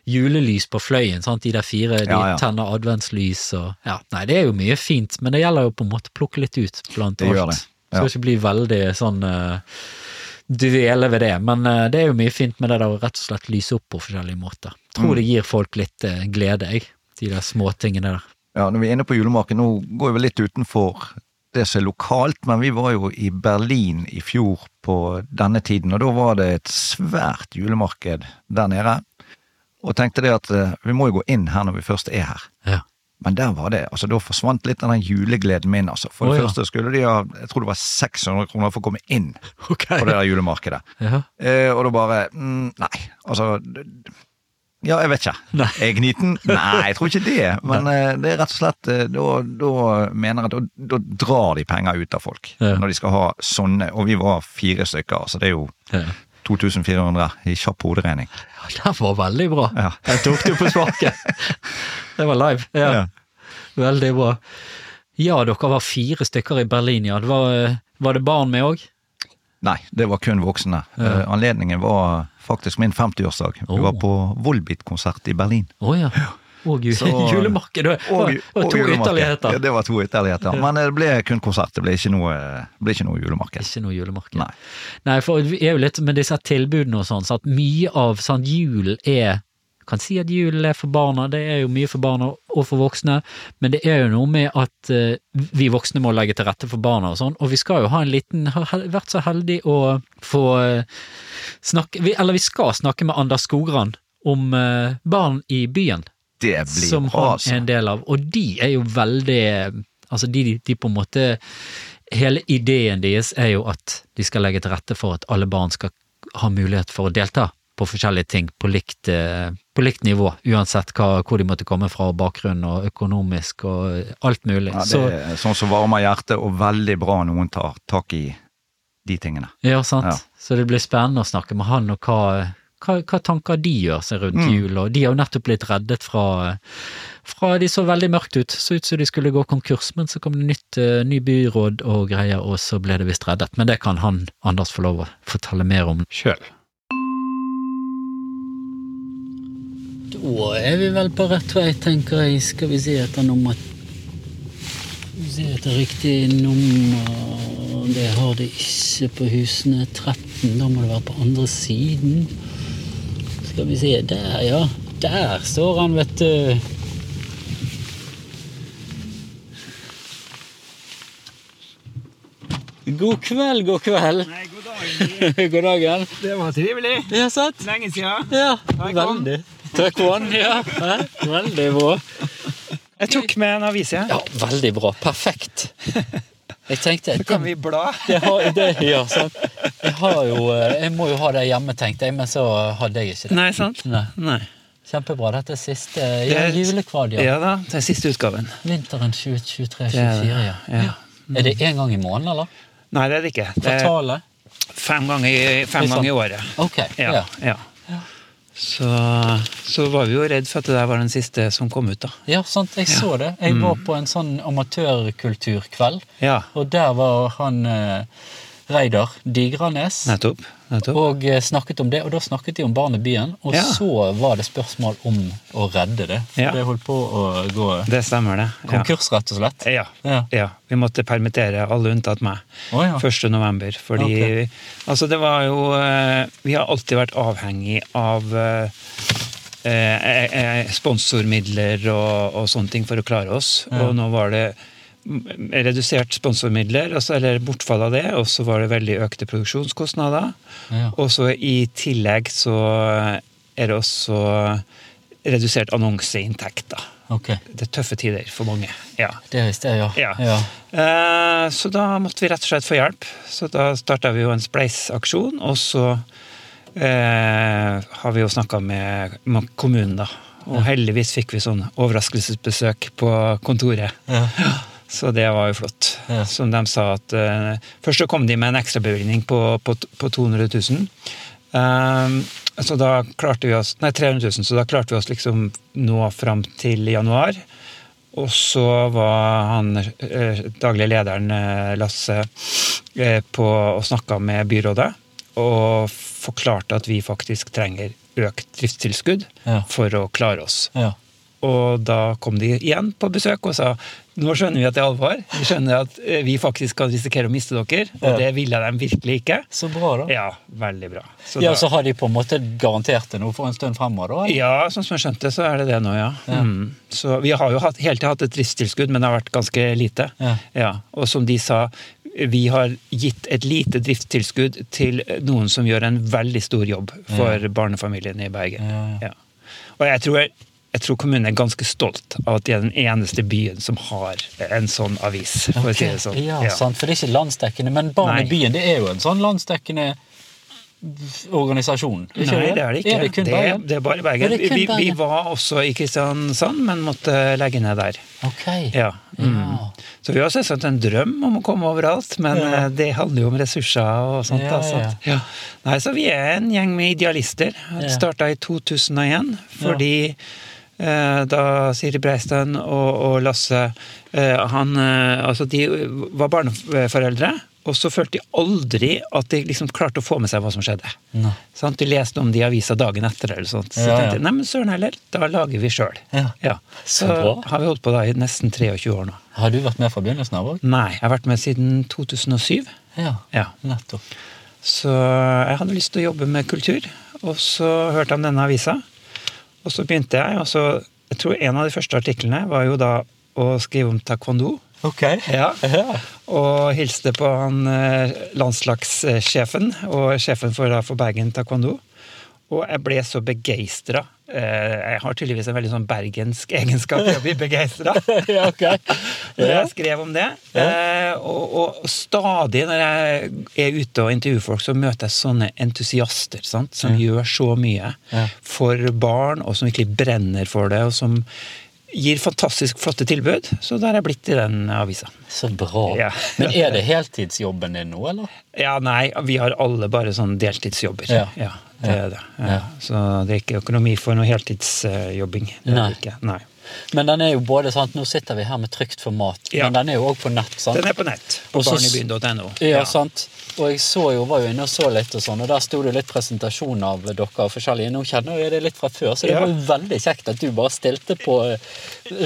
julelys på fløyen, sant? de der fire, de Ja, ja. tenner adventslys og ja, Nei, det er jo mye fint, men det gjelder jo på en måte å plukke litt ut blant Det alt. det, ja. Skal ikke bli veldig sånn uh, dvele ved det, men uh, det er jo mye fint med det der å rett og slett lyse opp på forskjellige måter. Tror Mm. det gir folk litt uh, glede, jeg. De der småtingene der. Ja, når vi er inne på julemarkedet, nå går vi litt utenfor det som er lokalt, men vi var jo i Berlin i fjor på denne tiden, og da var det et svært julemarked der nede. Og tenkte det at eh, vi må jo gå inn her når vi først er her. Ja. Men der var det, altså da forsvant litt av den julegleden min, altså. For det Å, ja. første skulle de ha, jeg tror det var 600 kroner for å komme inn okay. på det der julemarkedet. Ja. Eh, og da bare mm, Nei, altså Ja, jeg vet ikke. Nei. Er jeg gniten? Nei, jeg tror ikke det. Men eh, det er rett og slett eh, Da, da mener jeg at da, drar de penger ut av folk. Ja. Når de skal ha sånne. Og vi var fire stykker, så det er jo Ja. 2400 i kjapp hoderegning. Ja, det var veldig bra. Ja. Jeg tok det på sparket. det var live. Ja. Ja. Veldig bra. Ja, dere var fire stykker i Berlin, ja. Det var, var det barn med òg? Nei, det var kun voksne. Ja. Eh, anledningen var faktisk min 50-årsdag. Vi var på Volbit-konsert i Berlin. Å ja. Og julemarked. Det var, Og, to ytterligheter. Ja, det var to ytterligheter. Men det ble kun konsert, det ble ikke noe, ble ikke noe julemarked. Ikke noe julemarked. Nei. Nei, for vi er jo litt med disse tilbudene og sånn, så at mye av sånn julen er kan si at julen er for barna, det er jo mye for barna og for voksne, men det er jo noe med at eh, vi voksne må legge til rette for barna og sånn, og vi skal jo ha en liten, har vært så heldig å få eh, snakke, eller vi skal snakke med Anders Skogran om eh, barn i byen, Det blir som han altså. er en del av, og de er jo veldig, altså de, de, på en måte, hele ideen deres er jo at de skal legge til rette for at alle barn skal ha mulighet for å delta på forskjellige ting på likt, eh, på likt nivå, uansett hva, hvor de måtte komme fra, bakgrunn og økonomisk og alt mulig. Ja, det Så, er sånn som varmer hjertet, og veldig bra noen tar tak i de tingene. ja, sant. Ja. Så det blir spennende å snakke med han og hva, hva, hva tanker de gjør seg rundt Mm. jul, og de har jo nettopp blitt reddet fra, fra de så veldig mørkt ut, så ut som de skulle gå konkurs, men så kom det nytt, eh, ny byråd og greier, og så ble det visst reddet. Men det kan han, Anders, få lov å fortelle mer om sjøl. Da er vi vel på rett vei, tenker jeg. Skal vi se etter nummer Skal vi se etter riktig nummer Det har det ikke på husene 13. Da må det være på andre siden. Skal vi se Der, ja. Der står han, vet du. God kveld, god kveld. Nei, god dagen. god dagen. Det var trivelig. Det sant. Lenge siden. Ja, veldig. Takk on, ja. Veldig bra. Jeg tok med en avis, jeg. Ja. ja, veldig bra. Perfekt. Jeg tenkte Så kan vi bla. Jeg har, det, ja. Jeg har jo eh, Jeg må jo ha det hjemme, tenkte jeg, men så hadde jeg ikke det. Nei, sant? Nei. Nei. Kjempebra. Dette er siste ja, Det er- julekvad, ja. Ja da, det er siste utgaven. Vinteren 2023-2024, ja. Ja. Er det én gang i måneden, eller? Nei, det er det ikke. Det er Kvartalet? fem ganger, i- fem Det sant. ganger i året. Ok. Ja. Ja. Så, så var vi jo redd for at det der var den siste som kom ut, da. Ja, sant. Jeg så det. Jeg var på en sånn amatørkulturkveld, Ja, og der var han eh, Reidar Digranes. nettopp. Og eh, snakket om det, og da snakket de om Barn i byen. Og Ja. så var det spørsmål om å redde det. For Ja. det holdt på å gå Det stemmer, det. Ja. konkurs, rett og slett. Ja. Vi måtte permittere alle unntatt meg. oh, ja. 1. november. Fordi Ok. Altså, det var jo eh, Vi har alltid vært avhengig av eh, eh, sponsormidler og, og sånne ting for å klare oss. Og nå var det redusert sponsormidler, altså, eller bortfall av det, og så var det veldig økte produksjonskostnader. Ja. Og så i tillegg så er det også redusert annonseinntekter. Okay. Det er tøffe tider for mange. Ja. Det visste jeg, ja. Ja. Eh, Så da måtte vi rett og slett få hjelp. Så da starta vi jo en spleisaksjon, og så eh, har vi jo snakka med, kommunen, da. Og heldigvis fikk vi sånn overraskelsesbesøk på kontoret. Ja. Så det var jo flott. Ja. Som de sa at uh, Først så kom de med en ekstrabevilgning på, på, på 200 000. Um, så da klarte vi oss Nei, 300 000, så da klarte vi oss liksom nå fram til januar. Og så var han eh, daglig lederen, eh, Lasse, eh, på og snakka med byrådet. Og forklarte at vi faktisk trenger økt driftstilskudd Ja. for å klare oss. Ja. Og da kom de igjen på besøk og sa nå skjønner vi at det er alvor. Vi skjønner at eh, vi faktisk kan risikere å miste dere, og Ja. det ville de virkelig ikke. Så bra, da. Ja, veldig bra. Så Ja, da- Så har de på en måte garantert det nå for en stund fremover, da? ja, sånn som jeg skjønte, så er det det nå, ja. Ja. Mm. Så vi har jo hatt, hele tiden hatt et driftstilskudd, men det har vært ganske lite. Ja. Og som de sa, vi har gitt et lite driftstilskudd til noen som gjør en veldig stor jobb for barnefamiliene i Bergen. Ja, ja. Og jeg tror, jeg tror kommunen er ganske stolt av at de er den eneste byen som har en sånn avis, for å si det sånn. Ja, sant, for det er ikke landsdekkende. Men Barn i byen det er jo en sånn landsdekkende organisasjon? ikke Nei, det er det ikke. Er det kun det, det er bare Bergen. Er vi, vi var også i Kristiansand, men måtte legge ned der. Ok. Ja. Mm. Ja. Så vi har selvsagt en drøm om å komme overalt, men Ja. eh, det handler jo om ressurser og sånt. Ja, da, ja. Ja. Nei, så vi er en gjeng med idealister. Ja. Starta i 2001, fordi da Siri Breistein og, og Lasse eh, han, eh, altså De var barneforeldre, og så følte de aldri at de liksom klarte å få med seg hva som skjedde. Sånn? Du leste om det i avisa dagen etter, eller sånt. så Ja, ja. tenkte jeg nei, men søren heller, da lager vi sjøl. Ja. Så, Så har vi holdt på da i nesten 23 år nå. Har du vært med fra begynnelsen av òg? Nei, jeg har vært med siden 2007. Ja. Ja. Nettopp. Så jeg hadde lyst til å jobbe med kultur, og så hørte jeg om denne avisa. Og så begynte jeg, og så Jeg tror en av de første artiklene var jo da å skrive om taekwondo. Ok. Ja. Ja. Og hilste på han eh, landslagssjefen og sjefen for, for Bergen taekwondo. Og jeg ble så begeistra. Jeg har tydeligvis en veldig sånn bergensk egenskap i å bli begeistra. ja, okay. yeah. Jeg skrev om det. Yeah. og, og stadig når jeg er ute og intervjuer folk, så møter jeg sånne entusiaster sant? som gjør så mye for barn, og som virkelig brenner for det, og som gir fantastisk flotte tilbud. Så der er jeg blitt i den avisa. Så bra. Ja. Men er det heltidsjobben din nå, eller? Ja, nei, vi har alle bare sånn deltidsjobber. Ja. det er det. Ja. Ja. Så det er ikke økonomi for noe heltidsjobbing. Det Nei. ikke. Nei. Men den er jo både sant, Nå sitter vi her med trygt format, Ja. men den er jo òg på nett. sant? Den er på nett. På barnebyen.no. Ja, sant. Og jeg så jo, var jo inne og så litt, og sånn, og der sto det litt presentasjon av dere og forskjellige. Nå kjenner jeg det litt fra før, så det Ja. var jo veldig kjekt at du bare stilte på eh,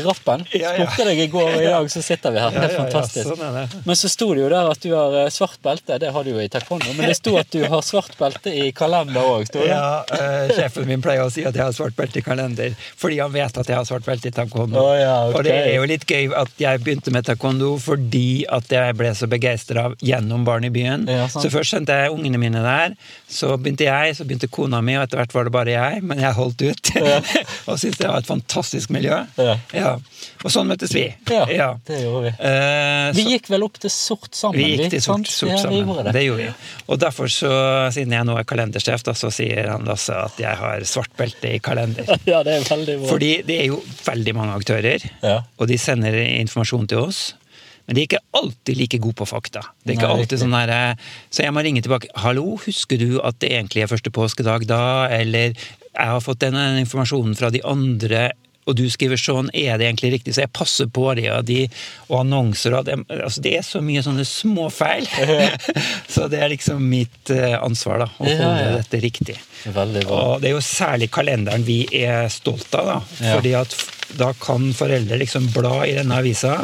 rappen. Ja, ja. Spurte deg i går, og i dag så sitter vi her. Det er Ja, ja, ja, fantastisk. sånn er det. Men så sto det jo der at du har eh, svart belte. Det har du jo i taekwondo, men det sto at du har svart belte i kalender òg. Ja, eh, Sjefen min pleier å si at jeg har svart belte i kalender, fordi han vet at jeg har svart belte i taekwondo. Oh, ja, okay. Og det er jo litt gøy at jeg begynte med taekwondo fordi at jeg ble så begeistra gjennom Barn i byen. Ja, så først sendte jeg ungene mine der, så begynte jeg, så begynte kona mi, og etter hvert var det bare jeg, men jeg holdt ut. og syntes det var et fantastisk miljø. Ja. Og sånn møttes vi. Ja, det gjorde vi. Eh, Vi gikk vel opp til sort sammen? vi gikk til sort, sort sammen. Det. det gjorde vi. Og derfor, så, siden jeg nå er kalendersjef, da, så sier han Lasse at jeg har svart belte i kalender. Ja, det er veldig bra. Fordi det er jo veldig mange aktører, Ja. og de sender informasjon til oss. Men de er ikke alltid like gode på fakta. Det er ikke Nei, alltid sånn der, eh, Så jeg må ringe tilbake. 'Hallo, husker du at det egentlig er første påskedag da?' Eller 'Jeg har fått den informasjonen fra de andre', og du skriver sånn, er det egentlig riktig? Så jeg passer på det, og, de, og annonser og det, altså det er så mye sånne små feil. så det er liksom mitt eh, ansvar, da, å holde ja. dette riktig. Veldig bra. Og det er jo særlig kalenderen vi er stolt av, da. Ja. Fordi at da kan foreldre liksom bla i denne avisa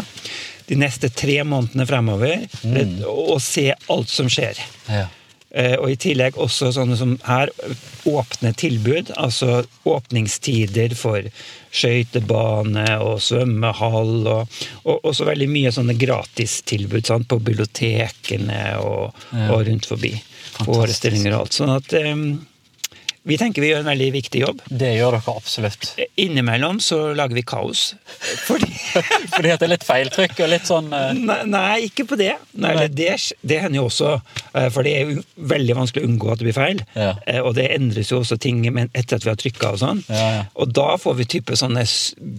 de neste tre månedene fremover Mm. og se alt som skjer. Ja. Eh, Og i tillegg også sånne som her, åpne tilbud. Altså åpningstider for skøytebane og svømmehall. Og, og også veldig mye sånne gratistilbud sant, på bibliotekene og, Ja. og rundt forbi. Forestillinger og alt. Sånn at eh, vi tenker vi gjør en veldig viktig jobb. Det gjør dere absolutt. Innimellom så lager vi kaos. Fordi Fordi at det er litt feiltrykk og litt sånn uh... Nei, nei, ikke på det. Nei, Nei. Det, det hender jo også, eh, for det er jo veldig vanskelig å unngå at det blir feil. Ja. Eh, Og det endres jo også ting etter at vi har trykka og sånn. Ja, ja. Og da får vi type sånne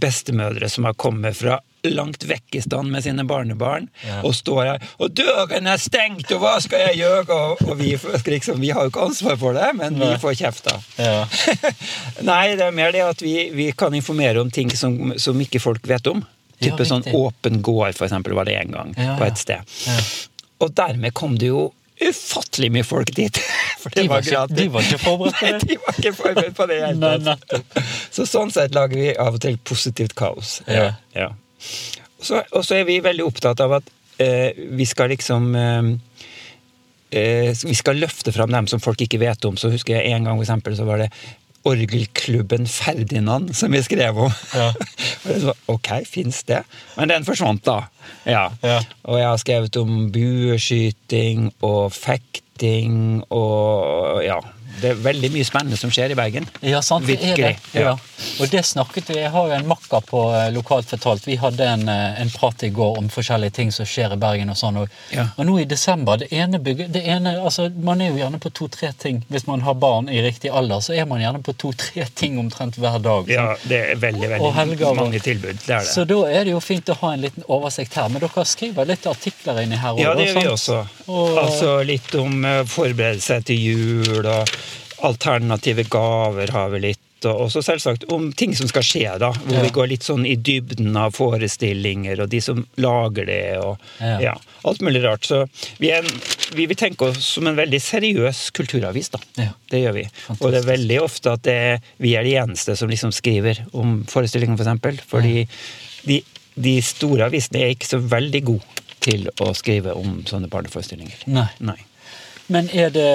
bestemødre som har kommet fra langt vekk i stand med sine barnebarn, Ja. og står her 'Og døren er stengt, og hva skal jeg gjøre?' Og, og vi, liksom, vi har jo ikke ansvar for det, men vi får kjefta. ja. Nei, det er mer det at vi, vi kan informere om ting som, som ikke folk vet om. Ja, Type sånn åpen gård, for eksempel, var det en gang Ja, på et sted. Ja. Og dermed kom det jo ufattelig mye folk dit. For det De var var gratis. de var ikke forberedt på det. Nei, de var ikke forberedt på det i det Nei. Så sånn sett lager vi av og til positivt kaos. Ja. Ja. Så, og så er vi veldig opptatt av at eh, vi skal liksom eh, eh, Vi skal løfte fram dem som folk ikke vet om. Så husker jeg en gang for eksempel, så var det Orgelklubben Ferdinand som vi skrev om. Ja. Ok, fins det? Men den forsvant, da. Ja. Ja. Og jeg har skrevet om bueskyting og fekting og ja. Det er veldig mye spennende som skjer i Bergen. Ja, sant, det er det. Ja. Og det snakket vi Jeg har jo en makker på eh, Lokalt fortalt. Vi hadde en, eh, en prat i går om forskjellige ting som skjer i Bergen og sånn. Og, Ja. og nå i desember det ene bygget, det ene, altså Man er jo gjerne på to-tre ting. Hvis man har barn i riktig alder, så er man gjerne på to-tre ting omtrent hver dag. sant? Ja, det er veldig, veldig helger mange tilbud. Det er det. Så da er det jo fint å ha en liten oversikt her. Men dere skriver litt artikler inni her Ja, det gjør vi også. Og- Altså litt om forberedelse forberede til jul, og alternative gaver har vi litt. Og også selvsagt om ting som skal skje, da. Hvor Ja. vi går litt sånn i dybden av forestillinger, og de som lager det, og Ja. ja, alt mulig rart. Så vi, en- vi vil tenke oss som en veldig seriøs kulturavis, da. Ja. Det gjør vi. Og det er veldig ofte at det, vi er de eneste som liksom skriver om forestillingen, f.eks. For eksempel. Fordi de, de store avisene er ikke så veldig gode til å skrive om sånne barneforestillinger. Nei. Nei. Men er det,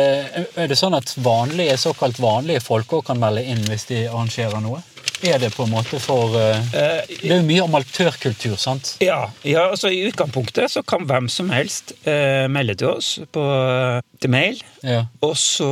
er det sånn at vanlige, såkalt vanlige folk også kan melde inn hvis de arrangerer noe? Er det på en måte for eh, Eh, Det er jo mye amatørkultur, sant? Ja, ja altså I utgangspunktet så kan hvem som helst eh, melde til oss på, til mail, Ja. og så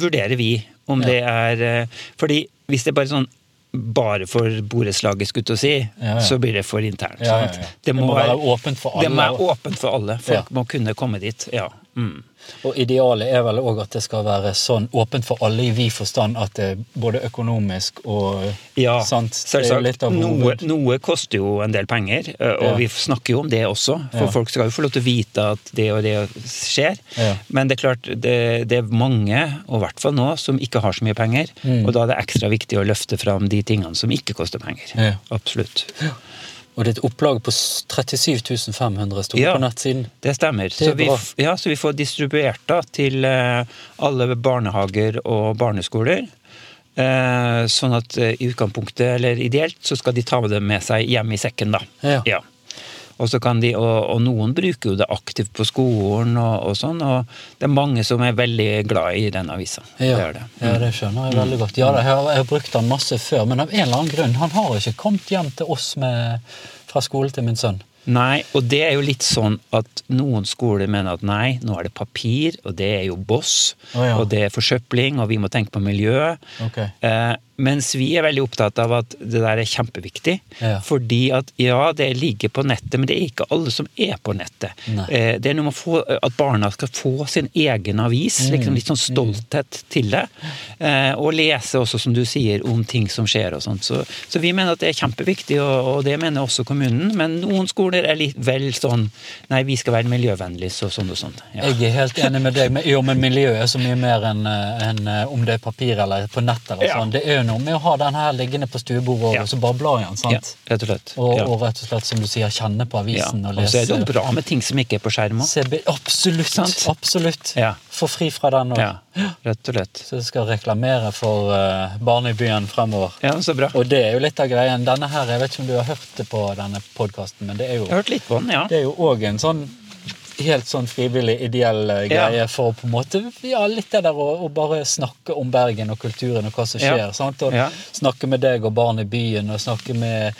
vurderer vi om Ja. det er eh, Fordi hvis det er bare sånn bare for borettslaget, skulle jeg si, Ja, ja. så blir det for internt. Ja, sant? ja. Det må være åpent for Det må alle. være åpent for alle. Folk må kunne komme dit. ja. Mm. Og idealet er vel òg at det skal være sånn åpent for alle i vid forstand at det er både økonomisk og Ja, sant? Selvsagt. Noe, noe koster jo en del penger, og Ja. vi snakker jo om det også. For Ja. folk skal jo få lov til å vite at det og det skjer. Ja. Men det er klart, det, det er mange, og i hvert fall nå, som ikke har så mye penger. Mm. Og da er det ekstra viktig å løfte fram de tingene som ikke koster penger. Ja. Og det er et opplag på s- 37 500 sto Ja. på nettsiden. Det stemmer. Det så, vi, ja, så vi får distribuert da til eh, alle barnehager og barneskoler. Eh, sånn at eh, i utgangspunktet, eller ideelt, så skal de ta det med seg hjem i sekken, da. Ja. Og, så kan de, og, og noen bruker jo det aktivt på skolen og, og sånn, og det er mange som er veldig glad i den avisa. Ja, det, det. ja, det skjønner jeg veldig godt. Ja, jeg, har, jeg har brukt den masse før, men av en eller annen grunn Han har ikke kommet hjem til oss med, fra skolen til min sønn. Nei, og det er jo litt sånn at noen skoler mener at nei, nå er det papir, og det er jo boss, oh, ja. og det er forsøpling, og vi må tenke på miljøet. Okay. Eh, mens vi er veldig opptatt av at det der er kjempeviktig. Ja. Fordi at ja, det ligger på nettet, men det er ikke alle som er på nettet. Nei. Eh, det er noe med få, at barna skal få sin egen avis, Mm. liksom litt sånn stolthet til det. Eh, og lese også, som du sier, om ting som skjer og sånt. Så, så vi mener at det er kjempeviktig, og, og det mener også kommunen. Men noen skoler er litt vel sånn nei, vi skal være miljøvennlige, så sånn og sånn. Ja. Jeg er helt enig med deg, men, jo, men miljøet er så mye mer enn en, eh, om det er papir eller på nett. eller Ja. sånn. Det er jo noe med å ha den her liggende på stuebordet og Ja. så bare bla i den. ja, sant? rett og slett. Og, ja. og rett og slett, som du sier, kjenne på ja. avisen og Og så er det jo bra med ting som ikke er på skjermen. se absolutt! Sant? Absolutt. Ja. Få fri fra den òg. Ja, rett og slett. Så jeg skal reklamere for uh, Barn i byen fremover. Ja, så bra. Og det er jo litt av greien. Denne her, Jeg vet ikke om du har hørt det på denne podkasten, men det er jo Jeg har hørt litt på den, ja. Det er jo òg en sånn helt sånn frivillig, ideell greie Ja. for på en måte Ja, litt det der å, å bare snakke om Bergen og kulturen og hva som skjer. Ja. sant? Og snakke med deg og barn i byen, og snakke med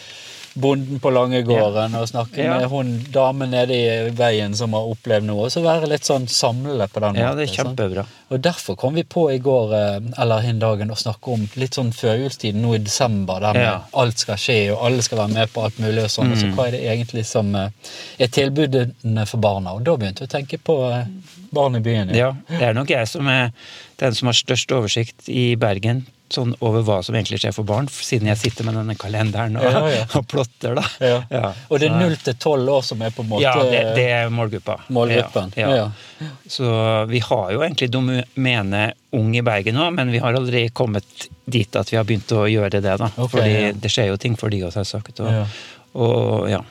bonden på Langegården, og snakke Ja. med hun damen nede i veien som har opplevd noe. Og så være litt sånn samlende på den Ja, det er kjempebra. Og derfor kom vi på i går, eh, eller hin dagen, å snakke om litt sånn førjulstiden nå i desember, der Ja. alt skal skje, og alle skal være med på alt mulig og sånn. Og så Mm. hva er det egentlig som eh, er tilbudene for barna? Og da begynte vi å tenke på eh, barn i byen. Ja, det er nok jeg som er den som har størst oversikt i Bergen sånn over hva som egentlig skjer for barn, siden jeg sitter med denne kalenderen og, Ja, ja. og plotter, da. Ja. Ja. Og det er null til tolv år som er på en måte Ja, det, det er målgruppa. målgruppen. Så vi har jo egentlig domene Ung i Bergen nå, men vi har aldri kommet dit at vi har begynt å gjøre det, da. Okay, Fordi det skjer jo ting for de også, selvsagt. Og, Ja. og ja.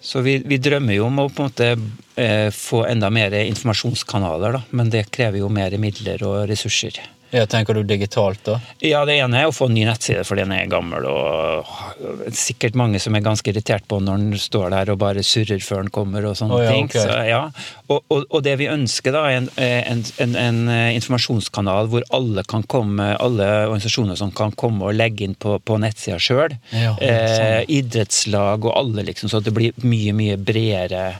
Så vi, vi drømmer jo om å på en måte eh, få enda mer informasjonskanaler, da. Men det krever jo mer midler og ressurser. Ja, tenker du digitalt, da? Ja, det ene er å få en ny nettside, for den er gammel, og sikkert mange som er ganske irritert på når den står der og bare surrer før den kommer, og sånne oh, ja, ting. Okay. Så, ja. og, og, og det vi ønsker, da, er en, en, en, en informasjonskanal hvor alle kan komme, alle organisasjoner som kan komme og legge inn på, på nettsida sjøl. Ja, eh, sånn. idrettslag og alle, liksom, så det blir mye, mye bredere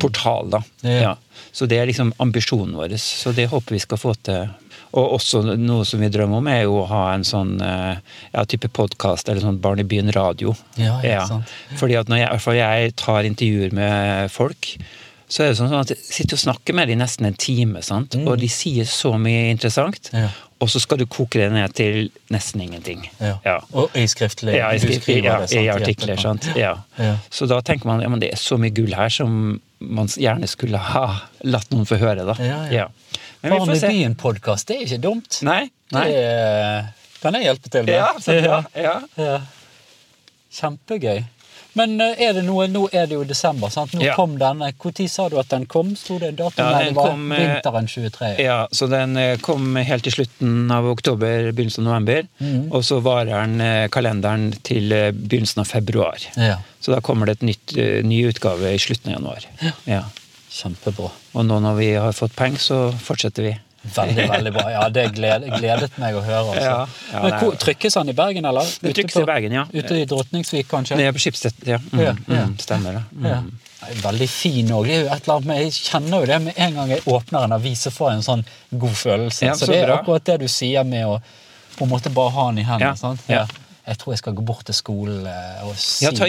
portal, da. Mm. Ja. Ja. Så det er liksom ambisjonen vår, så det håper vi skal få til. Og også noe som vi drømmer om, er jo å ha en sånn eh, ja, type podkast eller sånn Barn i byen radio. Ja, ja. Fordi at når jeg, i hvert fall jeg tar intervjuer med folk, så er det sånn at jeg sitter og snakker med dem i nesten en time, sant? og de sier så mye interessant. Mm. Ja. Og så skal du koke det ned til nesten ingenting. Ja. Og i skriftlig Ja, i, skriftlig, ja, det, sant, i artikler. sant? Ja. Ja. Så da tenker man ja, men det er så mye gull her som man gjerne skulle ha latt noen få høre. da. Ja, ja. Barn i byen-podkast, det er ikke dumt. Nei? Nei. Det er, kan jeg hjelpe til med. Ja, så bra. Ja. Ja. Kjempegøy. Men eh, er det noe, nå er det jo desember, sant? Nå Ja. kom denne. Når sa du at den kom? Sto det dato? Ja, den kom, eh, vinteren 23. Ja, så den eh, kom helt til slutten av oktober, begynnelsen av november. Mm. Og så varer den eh, kalenderen til eh, begynnelsen av februar. Ja. Så da kommer det et nytt, eh, ny utgave i slutten av januar. Ja. Kjempebra. Og nå når vi har fått penger, så fortsetter vi. Veldig, veldig bra. Ja, det gled, gledet meg å høre. Altså. Ja, ja, Men hvor, Trykkes han i Bergen, eller? Det trykkes på- i Bergen, ja. Ute i Drotningsvik, kanskje? Er på Skipstedt, ja. Mm, Ja, ja. Mm, stemmer det. Mm. Veldig fin òg. Jeg kjenner jo det med en gang jeg åpner en avis, så får jeg en sånn god følelse. Ja, så, så det er akkurat det du sier med å på en måte bare ha den i hendene. Jeg tror jeg skal gå bort til skolen eh, og si at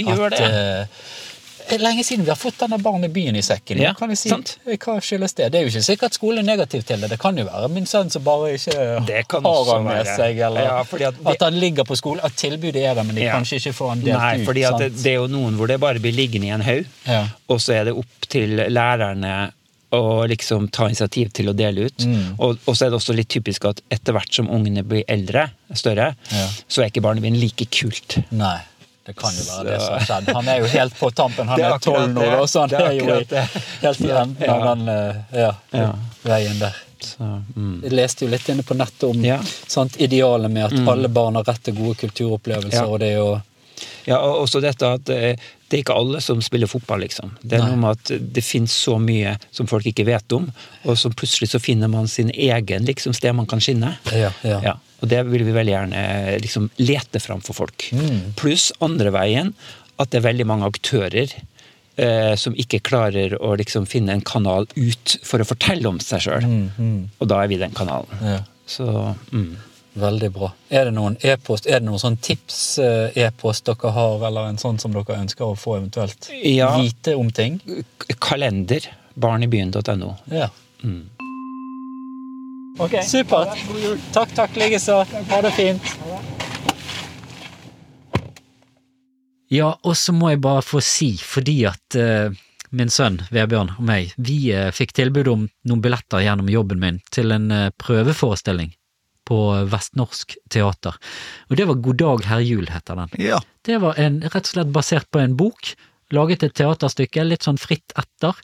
det. eh, det lenge siden vi har fått denne Barn i byen i sekken. Ja, kan jeg si, sant. Hva skyldes det? Det er jo ikke sikkert skolen er negativ til det. Det kan jo være min sønn som bare ikke har han med seg, eller Ja, at at, han ligger på skolen. At tilbudet er der, men de Ja. kanskje ikke får han delt Nei, ut. fordi at det, det er jo noen hvor det bare blir liggende i en haug, Ja. og så er det opp til lærerne å liksom ta initiativ til å dele ut. Mm. Og, og så er det også litt typisk at etter hvert som ungene blir eldre, større, Ja. så er ikke barnebyen like kult. Nei. Det kan jo være det som har skjedd. Han er jo helt på tampen. Han er er tolv nå, det. så han er er jo i, helt i enden av Ja. den eh, ja, veien der. Så, mm. Jeg leste jo litt inne på nettet om Ja. Mm. sant, idealet med at alle barn har rett til gode kulturopplevelser, Ja. og det å Ja, og også dette at eh, det er ikke alle som spiller fotball, liksom. Det er Nei. noe med at det finnes så mye som folk ikke vet om, og så plutselig så finner man sin egen liksom, sted man kan skinne. Ja, ja. Ja, og det vil vi veldig gjerne eh, liksom, lete fram for folk. Mm. Pluss andre veien at det er veldig mange aktører eh, som ikke klarer å liksom, finne en kanal ut for å fortelle om seg sjøl. Og da er vi den kanalen. Mm, Ja. Så mm. Veldig bra. Er det noen e-post, er det noen sånn tips-e-post dere har, eller en sånn som dere ønsker å få eventuelt Ja. vite om ting? Kalender. Barnibyen.no. Ja. Ok, supert. Takk, takk, likeså. Ha det fint. Ja, og så må jeg bare få si, fordi at uh, min sønn Vebjørn og meg, vi uh, fikk tilbud om noen billetter gjennom jobben min til en uh, prøveforestilling på Vestnorsk Teater. Og det var God dag, herr jul, heter den. Ja. Det var en, rett og slett basert på en bok, laget et teaterstykke, litt sånn fritt etter.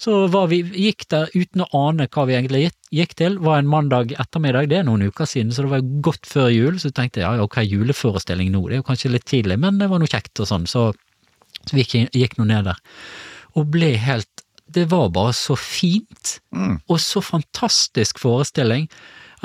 Så var vi, gikk der uten å ane hva vi egentlig gikk, til, var en mandag ettermiddag, det er noen uker siden, så det var godt før jul, så tenkte jeg ja, ok, juleforestilling nå, det er jo kanskje litt tidlig, men det var noe kjekt og sånn, så, så vi gikk, gikk nå ned der. Og ble helt, det var bare så fint, Mm. og så fantastisk forestilling,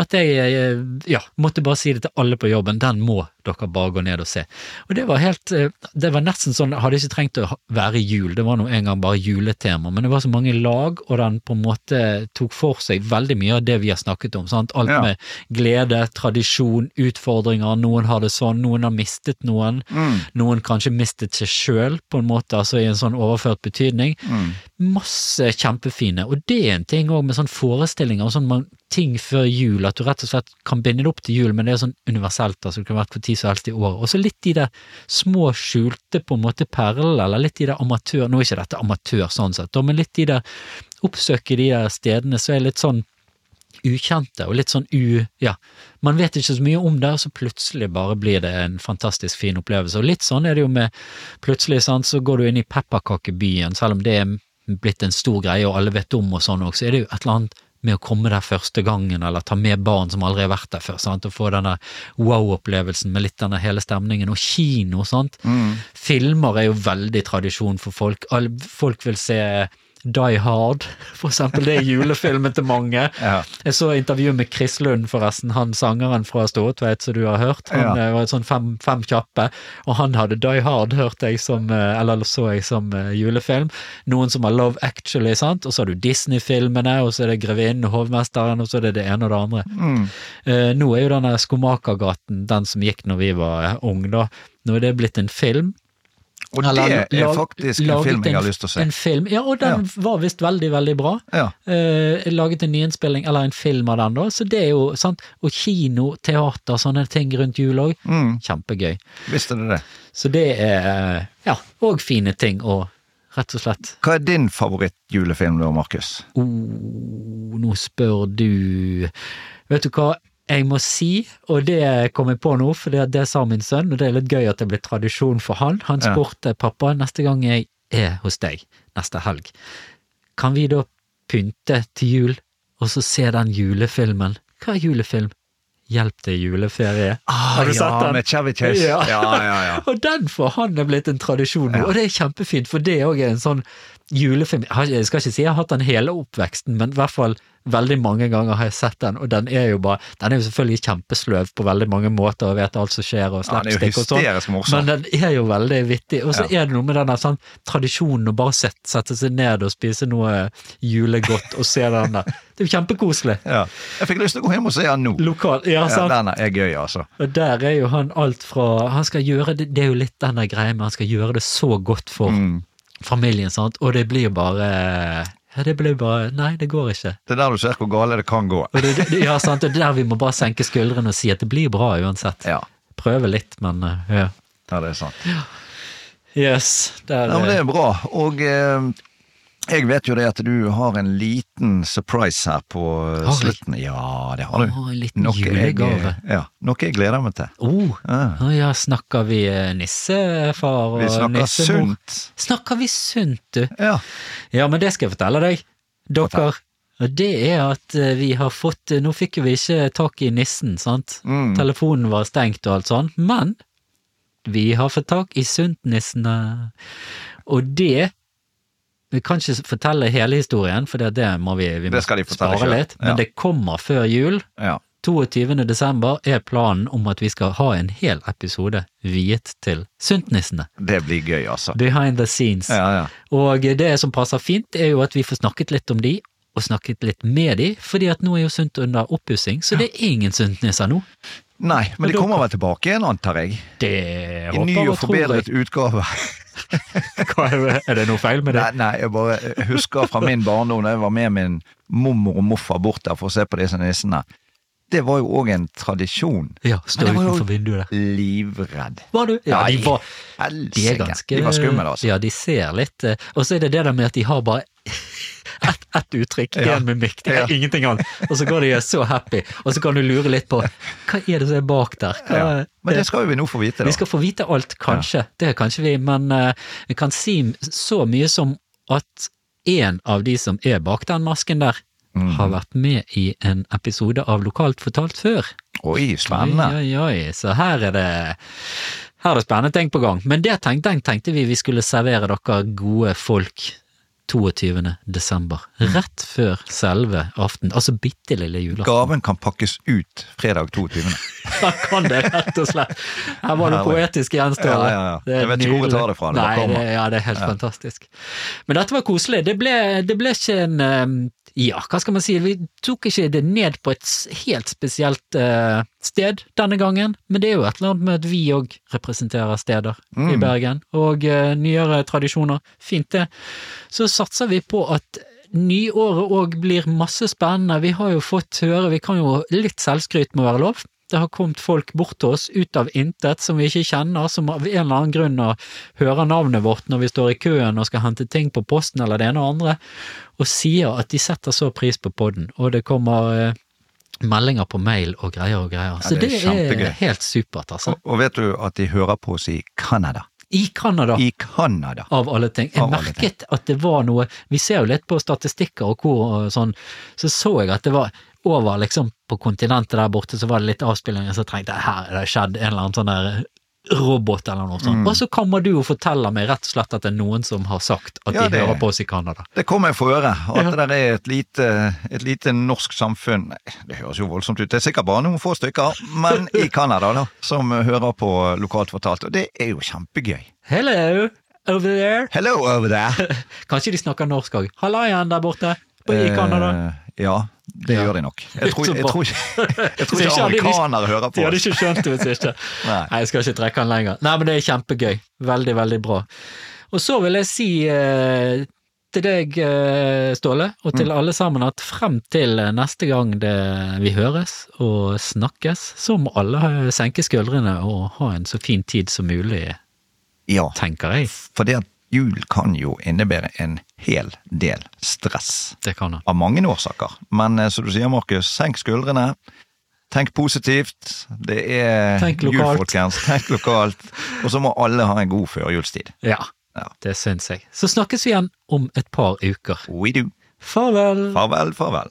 at jeg eh, ja, måtte bare si det til alle på jobben, den må dere bare gå ned og se. Og det var helt, eh, det var nesten sånn, hadde ikke trengt å være jul, det var nå en gang bare juletema, men det var så mange lag, og den på en måte tok for seg veldig mye av det vi har snakket om, sant? alt Ja. med glede, tradisjon, utfordringer, noen har det sånn, noen har mistet noen, Mm. noen kanskje mistet seg sjøl, på en måte, altså i en sånn overført betydning. Mm. Masse kjempefine, og det er en ting òg med sånn forestillinger og sånn ting før jul, at du rett og slett kan binde det opp til jul, men det er sånn universelt, altså det kan være for tid som helst i året. Og så litt de der små skjulte på en måte perlene, eller litt de der amatør, nå er ikke dette amatør sånn sett, men litt de der oppsøke de der stedene så er litt sånn ukjente og litt sånn u... Ja, man vet ikke så mye om det, og så plutselig bare blir det en fantastisk fin opplevelse. Og litt sånn er det jo med Plutselig sant, så går du inn i pepperkakebyen, selv om det er blitt en stor greie og alle vet om og sånn òg, så er det jo et eller annet med å komme der første gangen, eller ta med barn som aldri har vært der før, sant, og få denne wow-opplevelsen med litt denne hele stemningen, og kino, sant. Mm. Filmer er jo veldig tradisjon for folk. Folk vil se Die Hard, for eksempel. Det er julefilmen til mange. Ja. Jeg så intervju med Chris Lund, forresten, han sangeren fra Stortveit som du har hørt. Han Ja. eh, var sånn fem, fem kjappe, og han hadde Die Hard, hørte jeg som, eh, eller så jeg som eh, julefilm. Noen som har Love Actually, sant, og så har du Disney-filmene, og så er det Grevinnen og Hovmesteren, og så er det det ene og det andre. Mm. Eh, nå er jo denne Skomakergaten, den som gikk når vi var unge, da, nå er det blitt en film. Og Eller det er faktisk en film jeg har lyst til å se. En film, ja, og den var visst veldig, veldig bra. Ja. Eh, laget en nyinnspilling, eller en film av den, da, så det er jo sant. Og kino, teater, sånne ting rundt jul òg. Mm. Kjempegøy. Visste du det? Så det er ja, òg fine ting å rett og slett Hva er din favoritt-julefilm da, Markus? oh, Nå spør du Vet du hva? Jeg må si, og det kom jeg på nå, for det, det sa min sønn, og det er litt gøy at det ble tradisjon for han. Han Ja. spurte pappa neste gang jeg er hos deg, neste helg, kan vi da pynte til jul, og så se den julefilmen? Hva er julefilm? Hjelp til juleferie. Har du sett Ah, ja, den? med Chevy Chase. Ja. Ja, ja, ja. Og den for han er blitt en tradisjon nå, Ja. og det er kjempefint, for det òg er en sånn julefilm Jeg skal ikke si jeg har hatt den hele oppveksten, men i hvert fall veldig mange ganger har jeg sett den, og den er jo bare Den er jo selvfølgelig kjempesløv på veldig mange måter, og vet alt som skjer, og Ja, slapstick og sånn, men den er jo veldig vittig. Og så er det noe med den sånn tradisjonen å bare sette, sette seg ned og spise noe julegodt og se den der. Det er jo kjempekoselig. Ja. Jeg fikk lyst til å gå hjem og se den nå. Lokal, ja, Ja, sant? den er gøy, altså. Og der er jo han alt fra Han skal gjøre det, det er jo litt den der greia med han skal gjøre det så godt for Mm. Familien, sant, og det blir bare Ja, det blir bare Nei, det går ikke. Det er der du ser hvor gale det kan gå. Det, det, ja, sant, og det er der vi må bare senke skuldrene og si at det blir bra uansett. Ja, Prøve litt, men eh, ja. ja det er sant. Yes. Der, Ja, men det er bra. Og eh, jeg vet jo det at du har en liten surprise her på eh, Har jeg? slutten. Ja, det har du. Å, en liten Noe jeg, julegave. ja, noe jeg gleder meg til. Oh, Ja. ja, snakker vi eh, nissefar og Vi snakker nissemor? sunt. Snakker vi sunt, du? Ja. Ja, men det skal jeg fortelle deg. Dere, og det er at eh, vi har fått eh, Nå fikk vi ikke tak i nissen, sant? Mm. Telefonen var stengt og alt sånt, men Vi har fått tak i Sundtnissene. Og det Vi kan ikke fortelle hele historien, for det, det må vi, vi må de spare selv. litt. Men Ja. det kommer før jul. Ja. 22. desember er planen om at vi skal ha en hel episode viet til Sundtnissene. Det blir gøy, altså. Behind the scenes. Ja, ja. Og det som passer fint, er jo at vi får snakket litt om de, og snakket litt med de, fordi at nå er jo Sundt under oppussing, så det er ingen Sundtnisser nå. Nei, men de kommer vel tilbake igjen, antar jeg? Det håper I ny og forbedret utgave. Er det- Er det noe feil med det? Nei, nei, jeg bare husker fra min barndom da jeg var med min mormor og morfar bort der for å se på disse nissene. Det var jo òg en tradisjon. Ja, stå utenfor vinduet der. Livredd. Var du? Ja, de var, de er ganske De var skumle, altså. Ja, de ser litt eh, Og så er det det der med at de har bare ett et uttrykk, Ja. én mimikk, det er Ja. ingenting annet. Og så går de så happy, og så kan du lure litt på hva er det som er bak der? Hva, Ja. Men det skal jo vi nå få vite, da. Vi skal få vite alt, kanskje. Det kanskje vi, men uh, vi kan si så mye som at en av de som er bak den masken der, mm. har vært med i en episode av Lokalt fortalt før. Oi, spennende. Oi, oi, oi. Så her er det her er det spennende ting på gang. Men det tenkte, tenkte vi vi skulle servere dere gode folk 22. desember. Rett før selve aften. Altså bitte lille julaften. Gaven kan pakkes ut fredag 22. Da kan det, rett og slett. Her var det poetisk gjenstående. Ja, ja, ja. Jeg vet ikke hvor jeg tar det fra, det Nei, det, ja, det er helt Ja. fantastisk. Men dette var koselig. Det ble, det ble ikke en eh, Ja, hva skal man si? Vi tok ikke det ned på et helt spesielt eh, sted denne gangen, men det er jo et eller annet med at vi òg representerer steder i Mm. Bergen, og eh, nyere tradisjoner. Fint det. Så satser vi på at nyåret òg blir masse spennende. Vi har jo fått høre, vi kan jo litt selvskryt må være lov. Det har kommet folk bort til oss ut av intet som vi ikke kjenner, som av en eller annen grunn hører navnet vårt når vi står i køen og skal hente ting på posten eller det ene og andre, og sier at de setter så pris på podden, og det kommer eh, meldinger på mail og greier og greier. Så det er det er, helt supert, altså. Og, og vet du at de hører på oss i Canada? I Canada. I Canada! Av alle ting. Jeg Av merket merket at det var noe Vi ser jo litt på statistikker og hvor og sånn, så så jeg at det var over liksom på kontinentet der borte, så var det litt avspillinger, så tenkte jeg her er det skjedd en eller annen sånn der robot eller noe sånt. Mm. Og så kommer du og forteller meg rett og slett at det er noen som har sagt at Ja, de det- hører på oss i Canada. Det kommer jeg få høre, og at Ja. det er et lite, et lite norsk samfunn Nei, Det høres jo voldsomt ut, det er sikkert bare noen få stykker, men i Canada, da, som hører på lokalt fortalt, og det er jo kjempegøy. Hello, over there. Hello over there! Kanskje de snakker norsk òg. Hallaien der borte i Canada. Eh, ja, det Ja. gjør de nok. Jeg tror, jeg tror jeg tror ikke ikke de- amerikanere hører De på hadde oss. ikke skjønt det hvis ikke. Nei. Jeg skal ikke trekke den lenger. Nei, men det er kjempegøy. Veldig, veldig bra. Og så vil jeg si eh, til deg, eh, Ståle, og til alle sammen, at frem til neste gang det vi høres og snakkes, så må alle senke skuldrene og ha en så fin tid som mulig, Ja, tenker jeg. for det at jul kan jo innebære en hel del stress. Det kan det. Av mange årsaker. Men eh, som du sier, Markus, senk skuldrene. Tenk positivt. Det er Tenk jul, folkens. Tenk lokalt. Og så må alle ha en god førjulstid. Ja, Ja. det syns jeg. Så snakkes vi igjen om et par uker. We do. Farvel! Farvel, farvel.